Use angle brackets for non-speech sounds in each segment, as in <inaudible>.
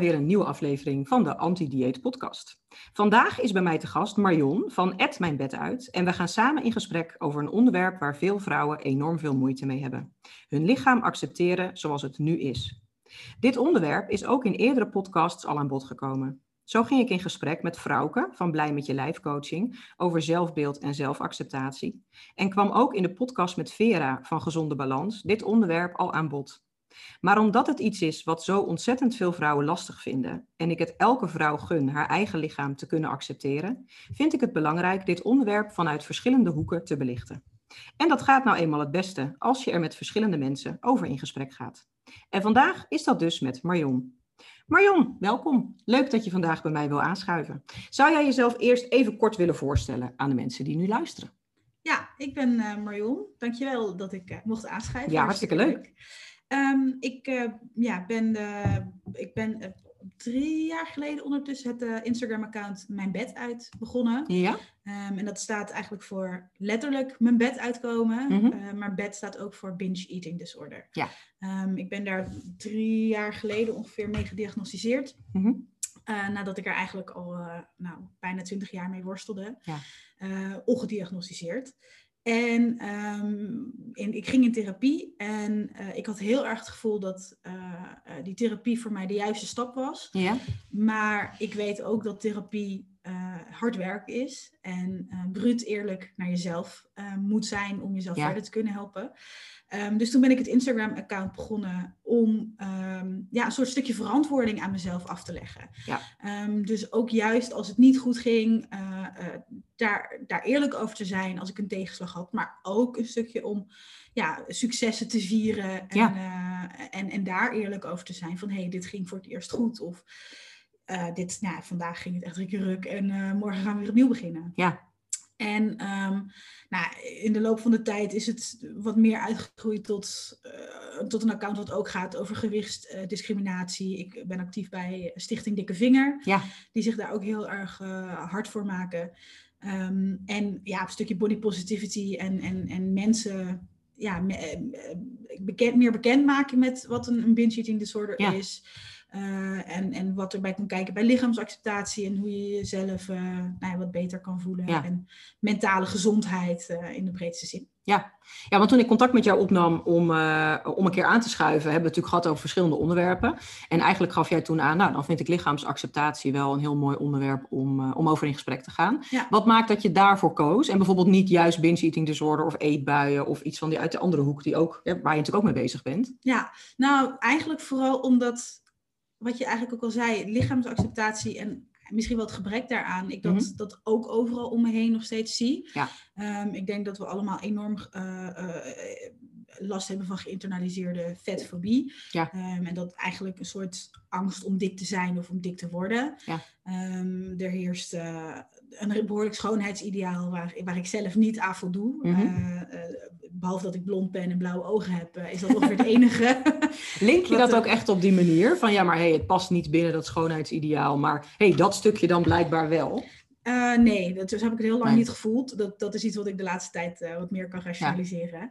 Weer een nieuwe aflevering van de Anti-Dieet Podcast. Vandaag is bij mij te gast Marion van Ed Mijn Bed Uit en we gaan samen in gesprek over een onderwerp waar veel vrouwen enorm veel moeite mee hebben. Hun lichaam accepteren zoals het nu is. Dit onderwerp is ook in eerdere podcasts al aan bod gekomen. Zo ging ik in gesprek met Frauke van Blij met je lijf coaching over zelfbeeld en zelfacceptatie. En kwam ook in de podcast met Vera van Gezonde Balans dit onderwerp al aan bod. Maar omdat het iets is wat zo ontzettend veel vrouwen lastig vinden en ik het elke vrouw gun haar eigen lichaam te kunnen accepteren, vind ik het belangrijk dit onderwerp vanuit verschillende hoeken te belichten. En dat gaat nou eenmaal het beste als je er met verschillende mensen over in gesprek gaat. En vandaag is dat dus met Marion. Marion, welkom. Leuk dat je vandaag bij mij wil aanschuiven. Zou jij jezelf eerst even kort willen voorstellen aan de mensen die nu luisteren? Ja, ik ben uh, Marion. Dankjewel dat ik uh, mocht aanschuiven. Ja, hartstikke leuk. Um, ik, uh, ja, ben, ik ben drie jaar geleden ondertussen het uh, Instagram-account Mijn Bed Uit begonnen. Ja. Um, en dat staat eigenlijk voor letterlijk mijn bed uitkomen. Mm -hmm. uh, maar bed staat ook voor binge eating disorder. Ja. Um, ik ben daar drie jaar geleden ongeveer mee gediagnosticeerd. Mm -hmm. uh, nadat ik er eigenlijk al nou, bijna twintig jaar mee worstelde. Ja. ongediagnosticeerd. En um, in, ik ging in therapie en uh, ik had heel erg het gevoel dat uh, uh, die therapie voor mij de juiste stap was. Ja. Maar ik weet ook dat therapie hard werk is en bruut eerlijk naar jezelf moet zijn om jezelf Ja. verder te kunnen helpen. Um, dus toen ben ik het Instagram-account begonnen om um, ja, een soort stukje verantwoording aan mezelf af te leggen. Ja. Um, dus ook juist als het niet goed ging, uh, uh, daar, daar eerlijk over te zijn als ik een tegenslag had. Maar ook een stukje om ja, successen te vieren en, Ja. uh, en, en daar eerlijk over te zijn. Van hé, hey, dit ging voor het eerst goed. Of uh, dit, nou, vandaag ging het echt drie keer ruk en uh, morgen gaan we weer opnieuw beginnen. Ja. En um, nou, in de loop van de tijd is het wat meer uitgegroeid tot, uh, tot een account wat ook gaat over gewichtsdiscriminatie. ik ben actief bij Stichting Dikke Vinger, Ja. die zich daar ook heel erg hard voor maken. Um, en ja, een stukje body positivity en, en, en mensen ja, me, eh, bekend, meer bekend maken met wat een, een binge eating disorder Ja. is. Uh, en, en wat erbij komt kijken bij lichaamsacceptatie en hoe je jezelf uh, nou ja, wat beter kan voelen. Ja. En mentale gezondheid uh, in de breedste zin. Ja. ja, want toen ik contact met jou opnam om, om een keer aan te schuiven, hebben we het natuurlijk gehad over verschillende onderwerpen. En eigenlijk gaf jij toen aan, nou dan vind ik lichaamsacceptatie wel een heel mooi onderwerp om, om over in gesprek te gaan. Ja. Wat maakt dat je daarvoor koos en bijvoorbeeld niet juist binge eating disorder of eetbuien of iets van die uit de andere hoek die ook, waar je natuurlijk ook mee bezig bent? Ja, nou eigenlijk vooral omdat wat je eigenlijk ook al zei, lichaamsacceptatie en misschien wel het gebrek daaraan, ik dat, Mhm. dat ook overal om me heen nog steeds zie. Ja. Um, ik denk dat we allemaal enorm uh, uh, last hebben van geïnternaliseerde vetfobie. Ja. Um, en dat eigenlijk een soort angst om dik te zijn of om dik te worden. Ja. Um, er heerst uh, een behoorlijk schoonheidsideaal waar, waar ik zelf niet aan voldoe. Uh, behalve dat ik blond ben en blauwe ogen heb, uh, is dat ongeveer het enige. <laughs> Link je <laughs> dat eh, ook echt op die manier? Van ja, maar hey, het past niet binnen dat schoonheidsideaal, maar hey, dat stukje dan blijkbaar wel. Uh, nee, dat dus heb ik het heel lang Nee. niet gevoeld. Dat, dat is iets wat ik de laatste tijd wat meer kan rationaliseren.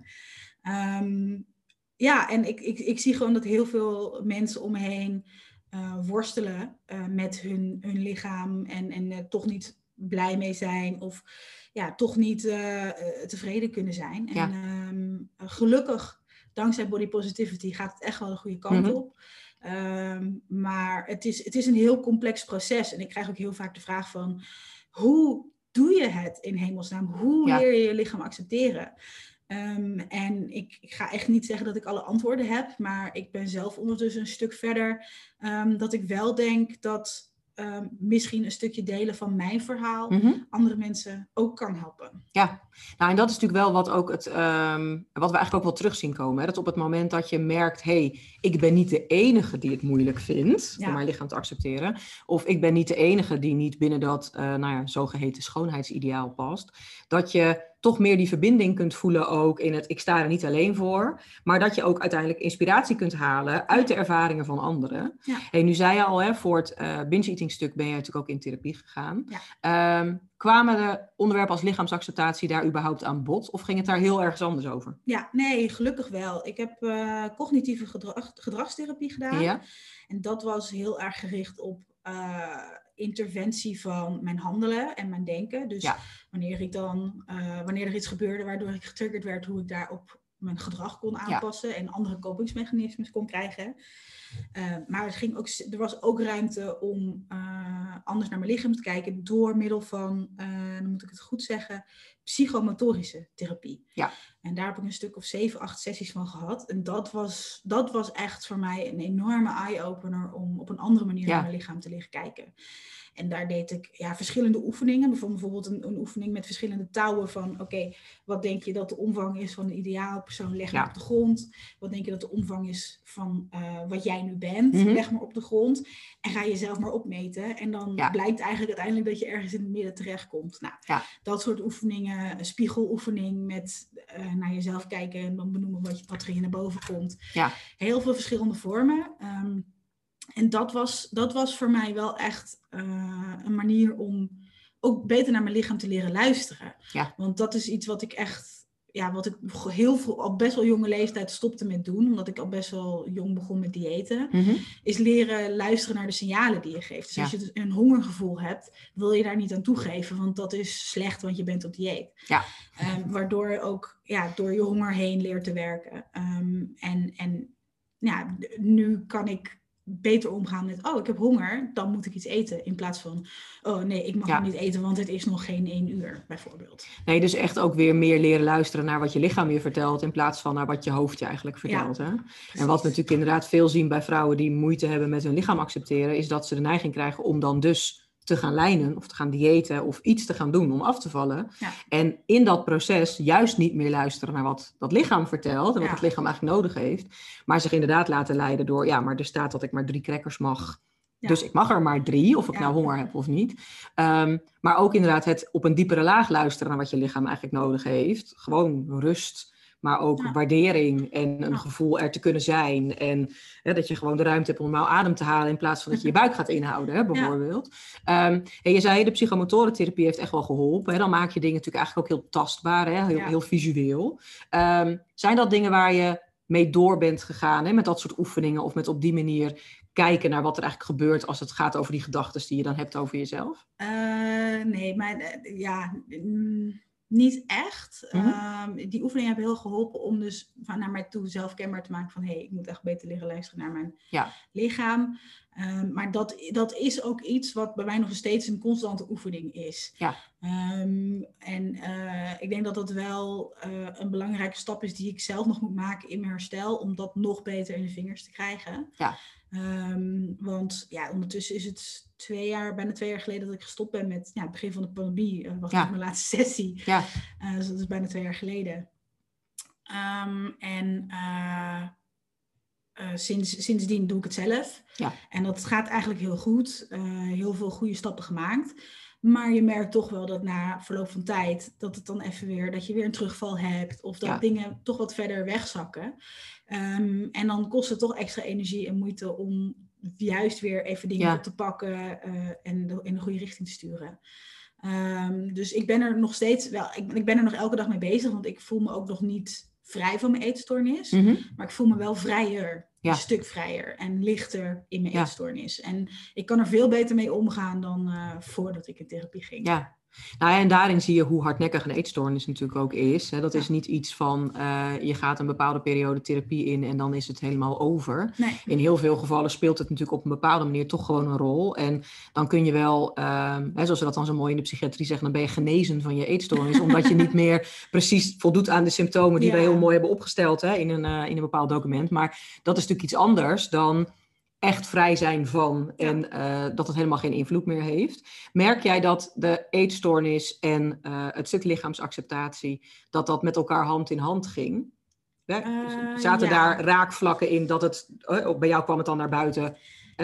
Ja, um, ja en ik, ik, ik zie gewoon dat heel veel mensen om me heen uh, worstelen met hun, hun lichaam en, en toch niet blij mee zijn of ja, toch niet tevreden kunnen zijn. Ja. En um, gelukkig, dankzij body positivity, gaat het echt wel de goede kant Mhm. op. Um, maar het is, het is een heel complex proces. En ik krijg ook heel vaak de vraag van... hoe doe je het in hemelsnaam? Hoe Ja. leer je je lichaam accepteren? Um, en ik, ik, ga echt niet zeggen dat ik alle antwoorden heb... maar ik ben zelf ondertussen een stuk verder... Um, dat ik wel denk dat ehm, misschien een stukje delen van mijn verhaal Mhm. andere mensen ook kan helpen. Ja, nou en dat is natuurlijk wel wat, ook het, ehm, wat we eigenlijk ook wel terug zien komen. Hè? Dat op het moment dat je merkt, hé, hey, ik ben niet de enige die het moeilijk vindt Ja. om mijn lichaam te accepteren. Of ik ben niet de enige die niet binnen dat eh nou ja, zogeheten schoonheidsideaal past. Dat je toch meer die verbinding kunt voelen ook in het ik sta er niet alleen voor. Maar dat je ook uiteindelijk inspiratie kunt halen uit de ervaringen van anderen. Ja. Hey, nu zei je al, hè, voor het eh binge-eating stuk ben je natuurlijk ook in therapie gegaan. Ja. Ehm, kwamen de onderwerpen als lichaamsacceptatie daar überhaupt aan bod? Of ging het daar heel ergens anders over? Ja, nee, gelukkig wel. Ik heb eh, cognitieve gedrag, gedragstherapie gedaan. Ja? En dat was heel erg gericht op eh, interventie van mijn handelen en mijn denken. Dus Ja. wanneer ik dan, eh, wanneer er iets gebeurde waardoor ik getriggerd werd, hoe ik daarop mijn gedrag kon aanpassen en andere kopingsmechanismes kon krijgen. Eh, maar het ging ook, er was ook ruimte om eh, anders naar mijn lichaam te kijken door middel van, dan moet ik het goed zeggen, psychomotorische therapie. Ja. En daar heb ik een stuk of zeven, acht sessies van gehad. En dat was, dat was echt voor mij een enorme eye-opener om op een andere manier Ja. naar mijn lichaam te leren kijken. En daar deed ik ja, verschillende oefeningen. Bijvoorbeeld een, een oefening met verschillende touwen van... oké, wat denk je dat de omvang is van de ideaal persoon? Leg maar Ja. op de grond. Wat denk je dat de omvang is van eh, wat jij nu bent? Mhm. Leg maar op de grond. En ga jezelf maar opmeten. En dan Ja. blijkt eigenlijk uiteindelijk dat je ergens in het midden terechtkomt. Nou, Ja. dat soort oefeningen. Een spiegeloefening met eh, naar jezelf kijken... en dan benoemen wat, je, wat er in naar boven komt. Ja. Heel veel verschillende vormen. Ehm, en dat was, dat was voor mij wel echt eh, een manier om ook beter naar mijn lichaam te leren luisteren. Ja. Want dat is iets wat ik echt, ja, wat ik heel veel, op best wel jonge leeftijd stopte met doen, omdat ik al best wel jong begon met diëten, Mhm. is leren luisteren naar de signalen die je geeft. Dus Ja. als je dus een hongergevoel hebt, wil je daar niet aan toegeven, want dat is slecht, want je bent op dieet. Ja. Ehm, waardoor je ook ja, door je honger heen leert te werken. Ehm, en en ja, nu kan ik beter omgaan met, oh, ik heb honger, dan moet ik iets eten. In plaats van, oh nee, ik mag Ja. niet eten, want het is nog geen één uur, bijvoorbeeld. Nee, dus echt ook weer meer leren luisteren naar wat je lichaam je vertelt... in plaats van naar wat je hoofd je eigenlijk vertelt. Hè? En wat we natuurlijk inderdaad veel zien bij vrouwen die moeite hebben met hun lichaam accepteren... is dat ze de neiging krijgen om dan dus te gaan lijnen of te gaan diëten of iets te gaan doen om af te vallen. Ja. En in dat proces juist niet meer luisteren naar wat dat lichaam vertelt en wat Ja. het lichaam eigenlijk nodig heeft. Maar zich inderdaad laten leiden door, ja, maar er staat dat ik maar drie crackers mag. Ja. Dus ik mag er maar drie, of ik nou honger heb of niet. Ehm, maar ook inderdaad het op een diepere laag luisteren naar wat je lichaam eigenlijk nodig heeft. Gewoon rust, maar ook Ja. waardering en een Ja. gevoel er te kunnen zijn. En hè, dat je gewoon de ruimte hebt om normaal adem te halen in plaats van dat je je buik gaat <laughs> inhouden, hè, bijvoorbeeld. Ehm, en je zei, de psychomotorentherapie heeft echt wel geholpen. Hè? Dan maak je dingen natuurlijk eigenlijk ook heel tastbaar, hè? Heel, heel visueel. Ehm, zijn dat dingen waar je mee door bent gegaan, hè? met dat soort oefeningen of met op die manier kijken naar wat er eigenlijk gebeurt als het gaat over die gedachten die je dan hebt over jezelf? Eh, nee, maar eh, ja, mm, niet echt. Mhm. Ehm, die oefeningen hebben heel geholpen om dus van naar mij toe zelf kenbaar te maken van hé, hey, ik moet echt beter leren luisteren naar mijn Ja. lichaam. Ehm, maar dat, dat is ook iets wat bij mij nog steeds een constante oefening is. Ja. Ehm, en eh, ik denk dat dat wel eh, een belangrijke stap is die ik zelf nog moet maken in mijn herstel, om dat nog beter in de vingers te krijgen. Ja. Ehm, want ja, ondertussen is het twee jaar, bijna twee jaar geleden dat ik gestopt ben met ja, het begin van de pandemie. eh, was Ja. mijn laatste <laughs> sessie. Ja. Eh, dus dat is bijna twee jaar geleden. Ehm, en eh, sinds, sindsdien doe ik het zelf. Ja. En dat gaat eigenlijk heel goed. Heel veel goede stappen gemaakt. Maar je merkt toch wel dat na verloop van tijd, dat het dan even weer, dat je weer een terugval hebt. Of dat Ja. dingen toch wat verder wegzakken. Ehm, en dan kost het toch extra energie en moeite om juist weer even dingen Ja. op te pakken eh, en de- in de goede richting te sturen. Ehm, dus ik ben er nog steeds wel, ik, ik ben er nog elke dag mee bezig, want ik voel me ook nog niet vrij van mijn eetstoornis. Mhm. Maar ik voel me wel vrijer, Ja. een stuk vrijer en lichter in mijn Ja. eetstoornis. En ik kan er veel beter mee omgaan dan eh, voordat ik in therapie ging. Ja. Nou ja, en daarin zie je hoe hardnekkig een eetstoornis natuurlijk ook is. Hè. Dat is niet iets van eh, je gaat een bepaalde periode therapie in en dan is het helemaal over. Nee. In heel veel gevallen speelt het natuurlijk op een bepaalde manier toch gewoon een rol. En dan kun je wel, ehm, hè, zoals we dat dan zo mooi in de psychiatrie zeggen, dan ben je genezen van je eetstoornis. <laughs> omdat je niet meer precies voldoet aan de symptomen die Ja. we heel mooi hebben opgesteld hè, in, een, eh, in een bepaald document. Maar dat is natuurlijk iets anders dan echt vrij zijn van en eh, dat het helemaal geen invloed meer heeft. Merk jij dat de eetstoornis en uh, het stuk lichaamsacceptatie, dat dat met elkaar hand in hand ging? Uh, zaten daar raakvlakken in dat het, bij jou kwam het dan naar buiten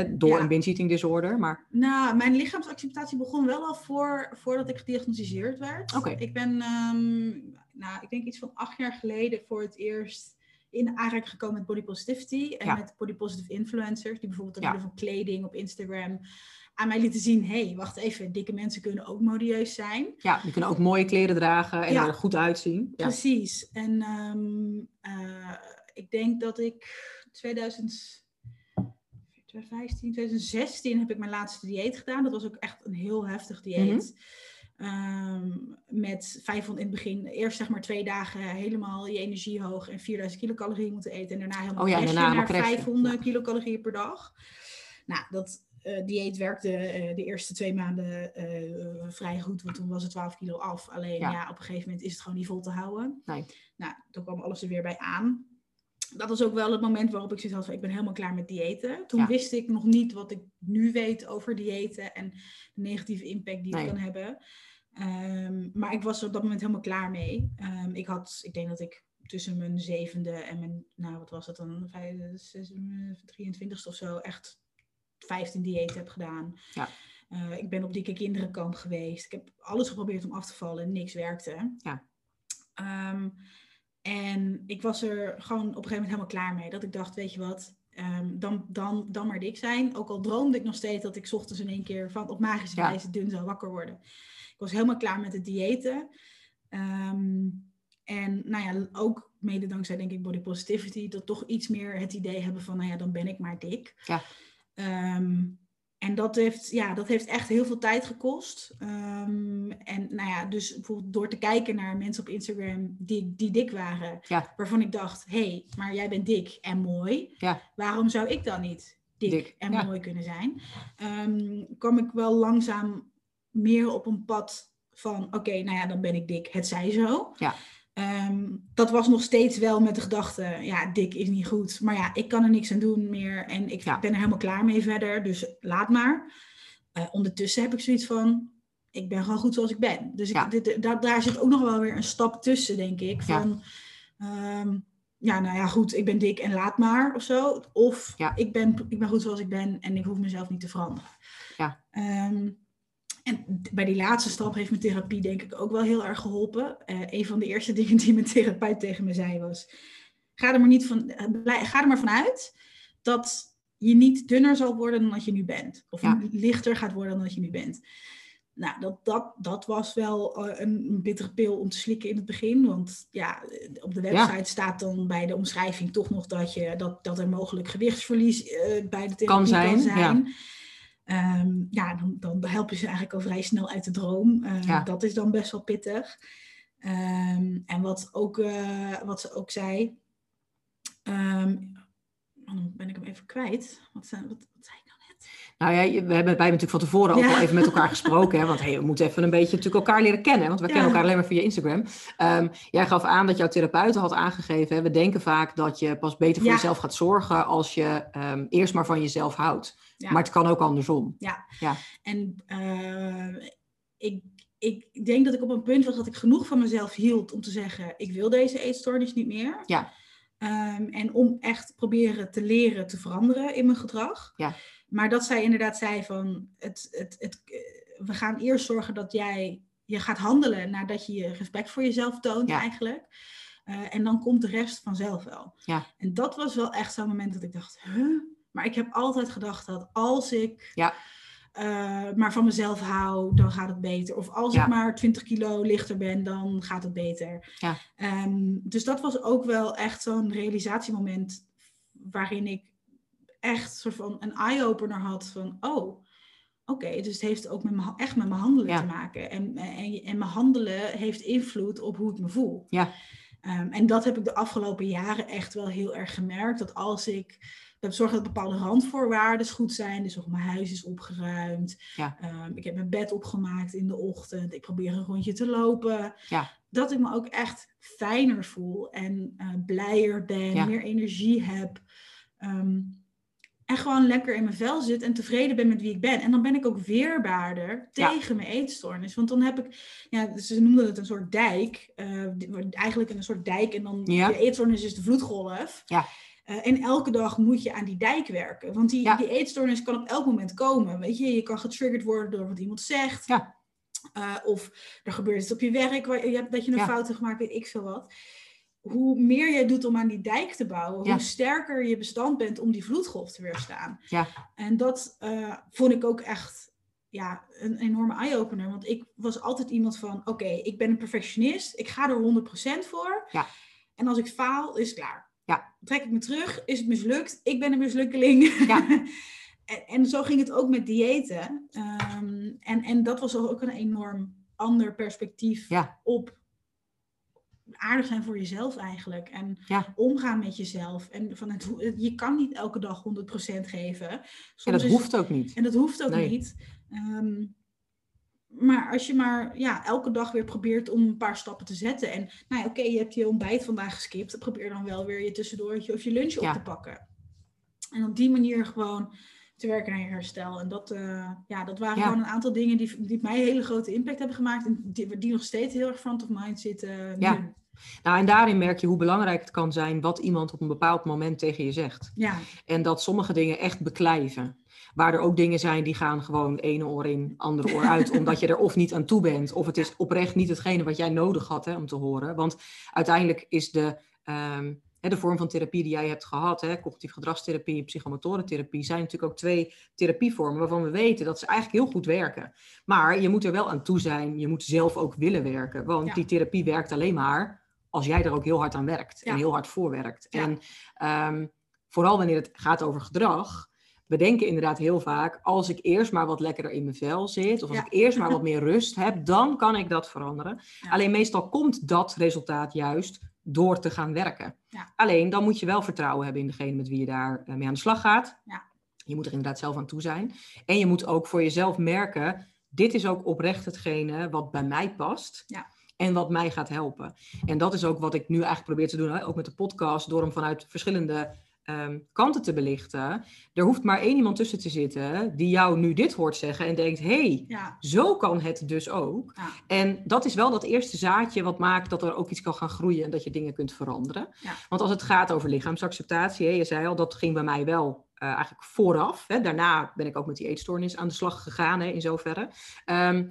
door een binge eating disorder? Maar... Nou, mijn lichaamsacceptatie begon wel al voor, voordat ik gediagnosticeerd werd. Oké. Ik ben, um, nou, ik denk iets van acht jaar geleden voor het eerst in aanraking gekomen met body positivity en met body positive influencers, die bijvoorbeeld door middel van kleding op Instagram aan mij lieten zien, hé, hey, wacht even, dikke mensen kunnen ook modieus zijn. Ja, die kunnen ook mooie kleren dragen en er goed uitzien. Ja. Precies. En um, uh, ik denk dat ik 2000, 2015, 2016 heb ik mijn laatste dieet gedaan. Dat was ook echt een heel heftig dieet. Mm -hmm. Um, met 500 in het begin, eerst zeg maar twee dagen helemaal je energie hoog en 4000 kilocalorieën moeten eten. En daarna helemaal oh ja, daarna naar 500 ja. kilocalorieën per dag. Nou, dat uh, dieet werkte uh, de eerste twee maanden uh, vrij goed, want toen was het 12 kilo af. Alleen ja. ja. op een gegeven moment is het gewoon niet vol te houden. Nee. Nou, toen kwam alles er weer bij aan. Dat was ook wel het moment waarop ik zoiets had van ik ben helemaal klaar met diëten. Toen Ja. wist ik nog niet wat ik nu weet over diëten en de negatieve impact die Nee. het kan hebben. Ehm, maar ik was er op dat moment helemaal klaar mee. Ehm, ik had, ik denk dat ik tussen mijn zevende en mijn, nou wat was het dan, vijf, zes, 23ste of zo, echt 15 diëten heb gedaan. Ja. Eh, ik ben op dikke kinderenkamp geweest. Ik heb alles geprobeerd om af te vallen en niks werkte. Ja. Ehm, en ik was er gewoon op een gegeven moment helemaal klaar mee. Dat ik dacht, weet je wat, dan, dan, dan maar dik zijn. Ook al droomde ik nog steeds dat ik 's ochtends in één keer van op magische Ja. wijze dun zou wakker worden. Ik was helemaal klaar met het diëten. Ehm, en nou ja, ook mede dankzij denk ik body positivity, dat toch iets meer het idee hebben van, nou ja, dan ben ik maar dik. Ja. Ehm, en dat heeft, ja, dat heeft echt heel veel tijd gekost. Ehm, en nou ja, dus bijvoorbeeld door te kijken naar mensen op Instagram die, die dik waren, Ja. waarvan ik dacht, hé, hey, maar jij bent dik en mooi. Ja. Waarom zou ik dan niet dik, Dik, en ja. mooi kunnen zijn? Ehm, kwam ik wel langzaam meer op een pad van, oké, nou ja, dan ben ik dik, het zij zo. Ja. Ehm, dat was nog steeds wel met de gedachte, ja, dik is niet goed. Maar ja, ik kan er niks aan doen meer en ik Ja. ben er helemaal klaar mee verder, dus laat maar. Eh, ondertussen heb ik zoiets van, ik ben gewoon goed zoals ik ben. Dus ik, Ja. dit, daar, daar zit ook nog wel weer een stap tussen, denk ik. Ja. Van, ehm, ja, nou ja, goed, ik ben dik en laat maar of zo. Of Ja. ik, ben, ik ben goed zoals ik ben en ik hoef mezelf niet te veranderen. Ja. Ehm, en bij die laatste stap heeft mijn therapie denk ik ook wel heel erg geholpen. Eh, een van de eerste <laughs> dingen die mijn therapeut tegen me zei was... Ga er maar, niet van, eh, blij- ga er maar vanuit dat je niet dunner zal worden dan dat je nu bent. Of Ja. lichter gaat worden dan dat je nu bent. Nou, dat, dat, dat was wel eh, een, een bittere pil om te slikken in het begin. Want ja, op de website staat dan bij de omschrijving toch nog dat, je, dat, dat er mogelijk gewichtsverlies bij de therapie Kan zijn, Kan zijn. ja. Ehm, ja, dan, dan help je ze eigenlijk al vrij snel uit de droom. Eh, Ja. Dat is dan best wel pittig. Ehm, en wat, ook, eh, wat ze ook zei. ehm, oh, dan ben ik hem even kwijt. Wat, zei- wat, wat zei ik nou net? Nou ja, we hebben, wij hebben natuurlijk van tevoren ook Ja. al even met elkaar gesproken. Hè? Want hey, we moeten even een beetje natuurlijk elkaar leren kennen. Want we Ja. kennen elkaar alleen maar via Instagram. Ehm, jij gaf aan dat jouw therapeut had aangegeven. Hè? We denken vaak dat je pas beter voor jezelf gaat zorgen als je ehm, eerst maar van jezelf houdt. Ja. Maar het kan ook andersom. En eh, ik, ik denk dat ik op een punt was dat ik genoeg van mezelf hield om te zeggen: ik wil deze eetstoornis niet meer. Ja. Ehm, en om echt proberen te leren te veranderen in mijn gedrag. Ja. Maar dat zij inderdaad zei van het, het, het, eh, we gaan eerst zorgen dat jij je gaat handelen nadat je je respect voor jezelf toont Ja. eigenlijk. Eh, en dan komt de rest vanzelf wel. Ja. En dat was wel echt zo'n moment dat ik dacht, huh? Maar ik heb altijd gedacht dat als ik Ja. eh, maar van mezelf hou, dan gaat het beter. Of als Ja. ik maar 20 kilo lichter ben, dan gaat het beter. Ja. Ehm, dus dat was ook wel echt zo'n realisatiemoment waarin ik echt soort van een eye-opener had van, oh, oké, dus het heeft ook met echt met mijn handelen te maken. En, en, en mijn handelen heeft invloed op hoe ik me voel. Ja. Ehm, en dat heb ik de afgelopen jaren echt wel heel erg gemerkt. Dat als ik zorg dat bepaalde randvoorwaarden goed zijn. Dus of mijn huis is opgeruimd. Ja. Ehm, ik heb mijn bed opgemaakt in de ochtend. Ik probeer een rondje te lopen. Ja. Dat ik me ook echt fijner voel en eh, blijer ben, Ja. meer energie heb. Ehm, En gewoon lekker in mijn vel zit en tevreden ben met wie ik ben. En dan ben ik ook weerbaarder tegen mijn eetstoornis. Want dan heb ik, ja, ze noemden het een soort dijk. Uh, eigenlijk een soort dijk. En dan de eetstoornis is de vloedgolf. Ja. Uh, en elke dag moet je aan die dijk werken. Want die, die eetstoornis kan op elk moment komen. Weet je, je kan getriggerd worden door wat iemand zegt. Ja. Uh, of er gebeurt iets op je werk waar je, dat je een fout hebt gemaakt, weet ik veel wat hoe meer jij doet om aan die dijk te bouwen, hoe sterker je bestand bent om die vloedgolf te weerstaan. Ja. En dat uh, vond ik ook echt ja, een enorme eye-opener. Want ik was altijd iemand van, oké, ik ben een perfectionist, ik ga er 100% voor. Ja. En als ik faal, is het klaar. Ja. Trek ik me terug, is het mislukt, ik ben een mislukkeling. Ja. <laughs> en, en, zo ging het ook met diëten. Um, en, en dat was ook een enorm ander perspectief ja. op aardig zijn voor jezelf eigenlijk. En ja. omgaan met jezelf. En van het, je kan niet elke dag 100% geven. Soms en dat hoeft ook niet. En dat hoeft ook niet. Um, maar als je maar ja, elke dag weer probeert om een paar stappen te zetten. En nou ja, oké, je hebt je ontbijt vandaag geskipt. Probeer dan wel weer je tussendoortje of je lunch op te pakken. En op die manier gewoon te werken aan je herstel. En dat, uh, ja, dat waren gewoon een aantal dingen die, die mij hele grote impact hebben gemaakt. En die, die nog steeds heel erg front of mind zitten. Ja. Nu. Nou, en daarin merk je hoe belangrijk het kan zijn wat iemand op een bepaald moment tegen je zegt. Ja. En dat sommige dingen echt beklijven. Waar er ook dingen zijn die gaan gewoon ene oor in, andere oor uit, <laughs> omdat je er of niet aan toe bent, of het is oprecht niet hetgene wat jij nodig had hè, om te horen. Want uiteindelijk is de, um, de vorm van therapie die jij hebt gehad, hè, cognitief gedragstherapie, psychomotorentherapie, zijn natuurlijk ook twee therapievormen waarvan we weten dat ze eigenlijk heel goed werken. Maar je moet er wel aan toe zijn, je moet zelf ook willen werken, want Ja. die therapie werkt alleen maar als jij er ook heel hard aan werkt Ja. en heel hard voor werkt. Ja. En ehm, vooral wanneer het gaat over gedrag, we denken inderdaad heel vaak, als ik eerst maar wat lekkerder in mijn vel zit, of als Ja. ik eerst maar wat meer rust heb, dan kan ik dat veranderen. Ja. Alleen meestal komt dat resultaat juist door te gaan werken. Ja. Alleen dan moet je wel vertrouwen hebben in degene met wie je daar eh, mee aan de slag gaat. Ja. Je moet er inderdaad zelf aan toe zijn. En je moet ook voor jezelf merken, dit is ook oprecht hetgene wat bij mij past. En wat mij gaat helpen. En dat is ook wat ik nu eigenlijk probeer te doen, hè, ook met de podcast, door hem vanuit verschillende ehm, kanten te belichten. Er hoeft maar één iemand tussen te zitten die jou nu dit hoort zeggen en denkt, hey, Ja. zo kan het dus ook. Ja. En dat is wel dat eerste zaadje wat maakt dat er ook iets kan gaan groeien en dat je dingen kunt veranderen. Ja. Want als het gaat over lichaamsacceptatie, hè, je zei al, dat ging bij mij wel eh, eigenlijk vooraf. Hè. Daarna ben ik ook met die eetstoornis aan de slag gegaan, hè, in zoverre. Ehm,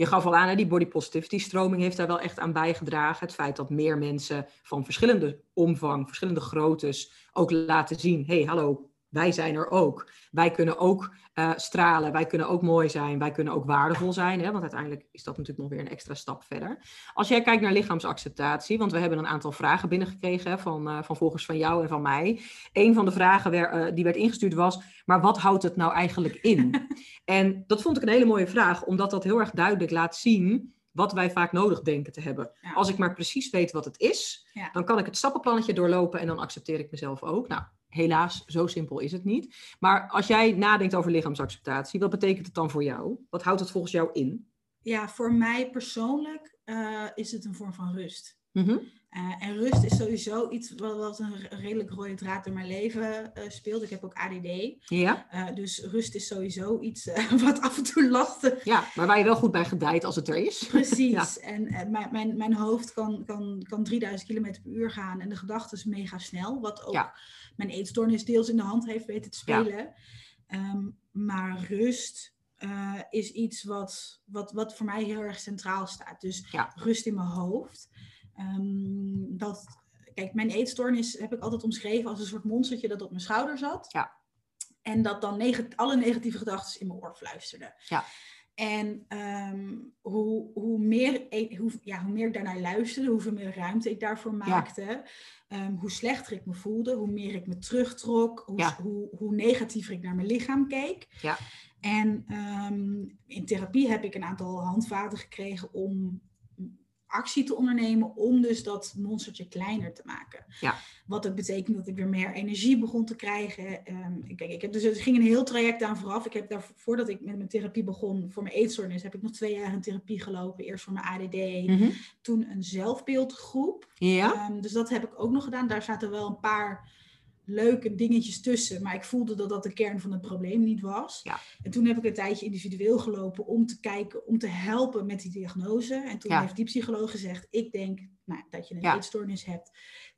je gaf al aan, hè, die body positivity stroming heeft daar wel echt aan bijgedragen. Het feit dat meer mensen van verschillende omvang, verschillende groottes ook laten zien, hey, hallo, wij zijn er ook. Wij kunnen ook eh, stralen, wij kunnen ook mooi zijn, wij kunnen ook waardevol zijn. Hè? Want uiteindelijk is dat natuurlijk nog weer een extra stap verder. Als jij kijkt naar lichaamsacceptatie, want we hebben een aantal vragen binnengekregen van, eh, van volgers van jou en van mij. Een van de vragen wer- eh, die werd ingestuurd was, maar wat houdt het nou eigenlijk in? <laughs> en dat vond ik een hele mooie vraag, omdat dat heel erg duidelijk laat zien wat wij vaak nodig denken te hebben. Ja. Als ik maar precies weet wat het is, Ja. dan kan ik het stappenplannetje doorlopen en dan accepteer ik mezelf ook. Nou, helaas, zo simpel is het niet. Maar als jij nadenkt over lichaamsacceptatie, wat betekent het dan voor jou? Wat houdt het volgens jou in? ja, voor mij persoonlijk eh, is het een vorm van rust. Mhm. Eh, en rust is sowieso iets wat, wat een re- redelijk rode draad door mijn leven eh, speelt. Ik heb ook ADD. Ja? Dus rust is sowieso iets <laughs> wat af en toe lastig ja, maar waar je wel goed bij gedijt als het er is. <laughs> Precies. En eh, mijn, mijn, mijn hoofd kan, kan, kan 3000 km per uur gaan en de gedachte is mega snel. Wat ook Ja. Mijn eetstoornis deels in de hand heeft weten te Ja. spelen. Ehm, maar rust eh, is iets wat, wat, wat voor mij heel erg centraal staat. Dus Ja. rust in mijn hoofd. Ehm, dat, kijk, mijn eetstoornis heb ik altijd omschreven als een soort monstertje dat op mijn schouder zat. Ja. En dat dan neg- alle negatieve gedachten in mijn oor fluisterden. Ja. En ehm, hoe, hoe, meer, hoe, ja, hoe meer ik daarnaar luisterde, hoeveel meer ruimte ik daarvoor maakte, ehm, hoe slechter ik me voelde, hoe meer ik me terugtrok, hoe, Ja. hoe, hoe negatiever ik naar mijn lichaam keek. Ja. En ehm, in therapie heb ik een aantal handvaten gekregen om actie te ondernemen om dus dat monstertje kleiner te maken. Ja. Wat ook betekent dat ik weer meer energie begon te krijgen. Ehm, kijk, ik heb dus, er ging een heel traject aan vooraf. Ik heb daar, voordat ik met mijn therapie begon voor mijn eetstoornis, heb ik nog twee jaar in therapie gelopen. Eerst voor mijn ADD, Mhm. toen een zelfbeeldgroep. Ja? Ehm, dus dat heb ik ook nog gedaan. Daar zaten wel een paar leuke dingetjes tussen. Maar ik voelde dat dat de kern van het probleem niet was. Ja. En toen heb ik een tijdje individueel gelopen om te kijken, om te helpen met die diagnose. En toen Ja. heeft die psycholoog gezegd, ik denk nou, dat je een Ja. eetstoornis hebt.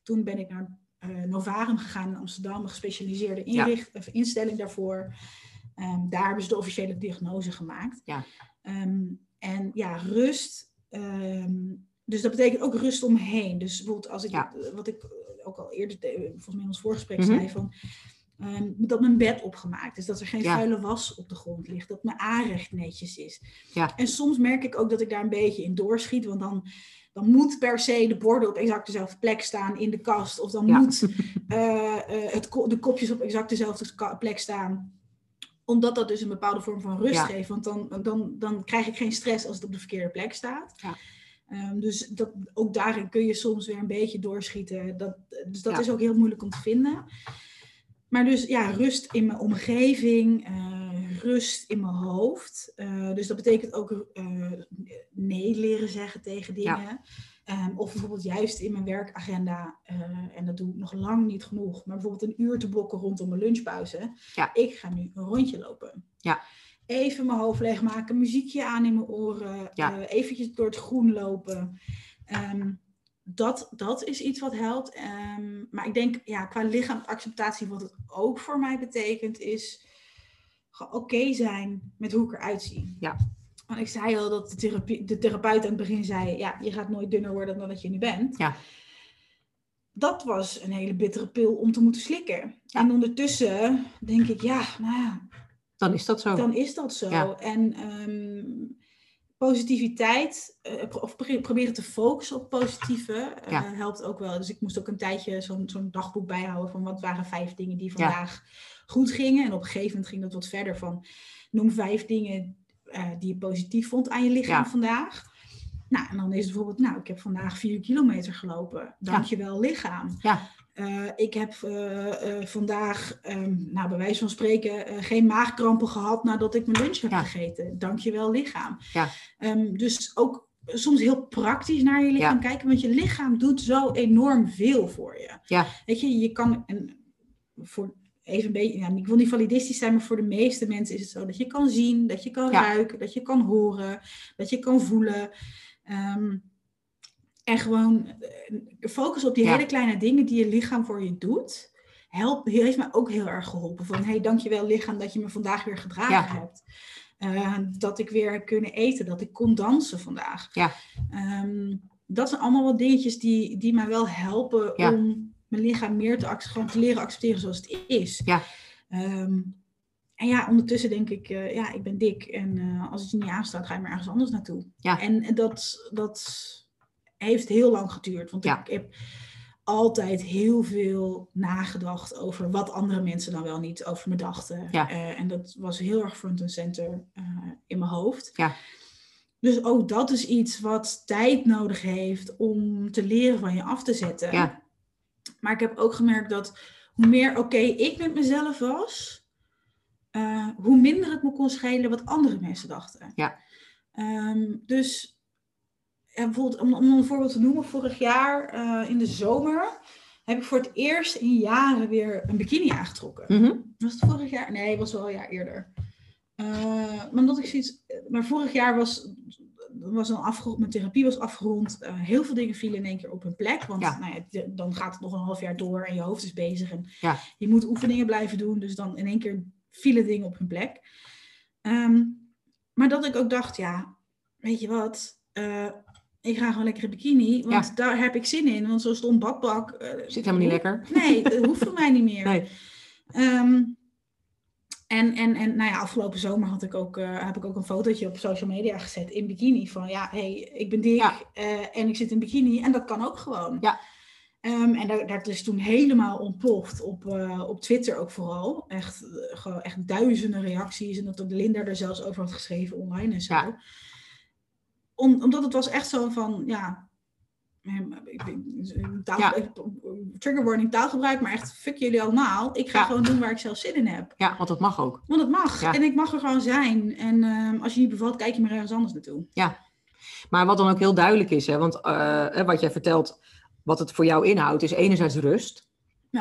Toen ben ik naar eh, Novarum gegaan in Amsterdam, een gespecialiseerde Ja. inricht, of instelling daarvoor. Ehm, daar hebben ze de officiële diagnose gemaakt. Ja. Ehm, en ja, rust. ehm, dus dat betekent ook rust omheen. Dus bijvoorbeeld als ik, wat ik ook al eerder, volgens mij in ons voorgesprek Mhm. zei, van ehm, dat mijn bed opgemaakt is, dat er geen Ja. vuile was op de grond ligt, dat mijn aanrecht netjes is. Ja. En soms merk ik ook dat ik daar een beetje in doorschiet, want dan, dan moet per se de borden op exact dezelfde plek staan in de kast, of dan Ja. moet <laughs> eh, eh, het, de kopjes op exact dezelfde plek staan omdat dat dus een bepaalde vorm van rust geeft. Want dan, dan, dan krijg ik geen stress als het op de verkeerde plek staat. Ehm, dus dat, ook daarin kun je soms weer een beetje doorschieten. Dat, dus dat Ja. is ook heel moeilijk om te vinden. Maar dus ja, rust in mijn omgeving, eh, rust in mijn hoofd. Eh, dus dat betekent ook eh, nee leren zeggen tegen dingen. Ehm, of bijvoorbeeld juist in mijn werkagenda, en dat doe ik nog lang niet genoeg, maar bijvoorbeeld een uur te blokken rondom mijn lunchpauze. Ja. Ik ga nu een rondje lopen. Ja. Even mijn hoofd leegmaken, muziekje aan in mijn oren, Ja. eh, eventjes door het groen lopen. Ehm, dat, dat is iets wat helpt. Ehm, maar ik denk, ja, qua lichaamsacceptatie, wat het ook voor mij betekent, is oké zijn met hoe ik eruit zie. Ja. Want ik zei al dat de, therapie, de therapeut aan het begin zei, ja, je gaat nooit dunner worden dan dat je nu bent. Ja. Dat was een hele bittere pil om te moeten slikken. Ja. En ondertussen denk ik, ja, nou ja, Dan is dat zo. dan is dat zo. Ja. En ehm, positiviteit, eh, of pro- proberen te focussen op positieve, eh, Ja. helpt ook wel. Dus ik moest ook een tijdje zo'n zo'n dagboek bijhouden van wat waren vijf dingen die Ja. vandaag goed gingen. En op een gegeven moment ging dat wat verder van noem vijf dingen eh, die je positief vond aan je lichaam Ja. vandaag. Nou, en dan is het bijvoorbeeld, nou, ik heb vandaag vier kilometer gelopen. Dankjewel lichaam. Ja. Eh, ik heb eh, eh, vandaag, ehm, nou, bij wijze van spreken, geen maagkrampen gehad nadat ik mijn lunch heb Ja. gegeten. Dankjewel lichaam. Ja. Ehm, dus ook soms heel praktisch naar je lichaam Ja. kijken, want je lichaam doet zo enorm veel voor je. Ja. Weet je, je kan, en voor even een beetje, ja, ik wil niet validistisch zijn, maar voor de meeste mensen is het zo dat je kan zien, dat je kan ruiken, dat je kan horen, dat je kan voelen. Ehm, en gewoon eh, focus op die Ja. hele kleine dingen die je lichaam voor je doet. Help, heeft me ook heel erg geholpen. Van, hey, dankjewel lichaam dat je me vandaag weer gedragen Ja. hebt. Eh, dat ik weer heb kunnen eten, dat ik kon dansen vandaag. Ja. Ehm, dat zijn allemaal wat dingetjes die, die mij wel helpen Ja. om mijn lichaam meer te, ac- gewoon te leren accepteren zoals het is. Ja. Ehm, en ja, ondertussen denk ik, eh, ja, ik ben dik. En als het je niet aanstaat, ga je maar ergens anders naartoe. Ja. En dat, dat heeft heel lang geduurd. Want Ja. ik heb altijd heel veel nagedacht over wat andere mensen dan wel niet over me dachten. Ja. Eh, en dat was heel erg front and center eh, in mijn hoofd. Ja. Dus ook dat is iets wat tijd nodig heeft om te leren van je af te zetten. Ja. Maar ik heb ook gemerkt dat hoe meer oké ik met mezelf was, eh, hoe minder het me kon schelen wat andere mensen dachten. Ja. Ehm, dus bijvoorbeeld, om, om een voorbeeld te noemen, vorig jaar eh, in de zomer heb ik voor het eerst in jaren weer een bikini aangetrokken. Mhm. Was het vorig jaar? Nee, het was wel een jaar eerder. Eh, maar omdat ik zoiets. Maar vorig jaar was, was dan afgerond, mijn therapie was afgerond. Eh, heel veel dingen vielen in één keer op hun plek. Want Ja. Nou ja, dan gaat het nog een half jaar door en je hoofd is bezig. En Ja. je moet oefeningen blijven doen. Dus dan in één keer vielen dingen op hun plek. Ehm, maar dat ik ook dacht, ja, weet je wat? Eh, ik ga gewoon lekker in bikini, want Ja. daar heb ik zin in. Want zo stond bakbak. eh, Zit helemaal niet lekker. Nee, dat hoeft voor mij niet meer. <laughs> Nee. Ehm, en, en, en nou ja, afgelopen zomer had ik ook, eh, heb ik ook een fotootje op social media gezet in bikini. Van ja, hey, ik ben dik Ja. eh, en ik zit in bikini. En dat kan ook gewoon. Ja. Ehm, en daar, dat is toen helemaal ontploft. Op, op Twitter ook vooral. Echt, gewoon echt duizenden reacties. En dat ook Linda er zelfs over had geschreven online en zo. Ja. Om, omdat het was echt zo van, ja... taal, Ja. Trigger warning taalgebruik, maar echt fuck jullie allemaal. Ik ga Ja. gewoon doen waar ik zelf zin in heb. Ja, want dat mag ook. Want het mag. Ja. En ik mag er gewoon zijn. En ehm, als je niet bevalt, kijk je maar ergens anders naartoe. Maar wat dan ook heel duidelijk is, hè, want eh, wat jij vertelt, wat het voor jou inhoudt, is enerzijds rust.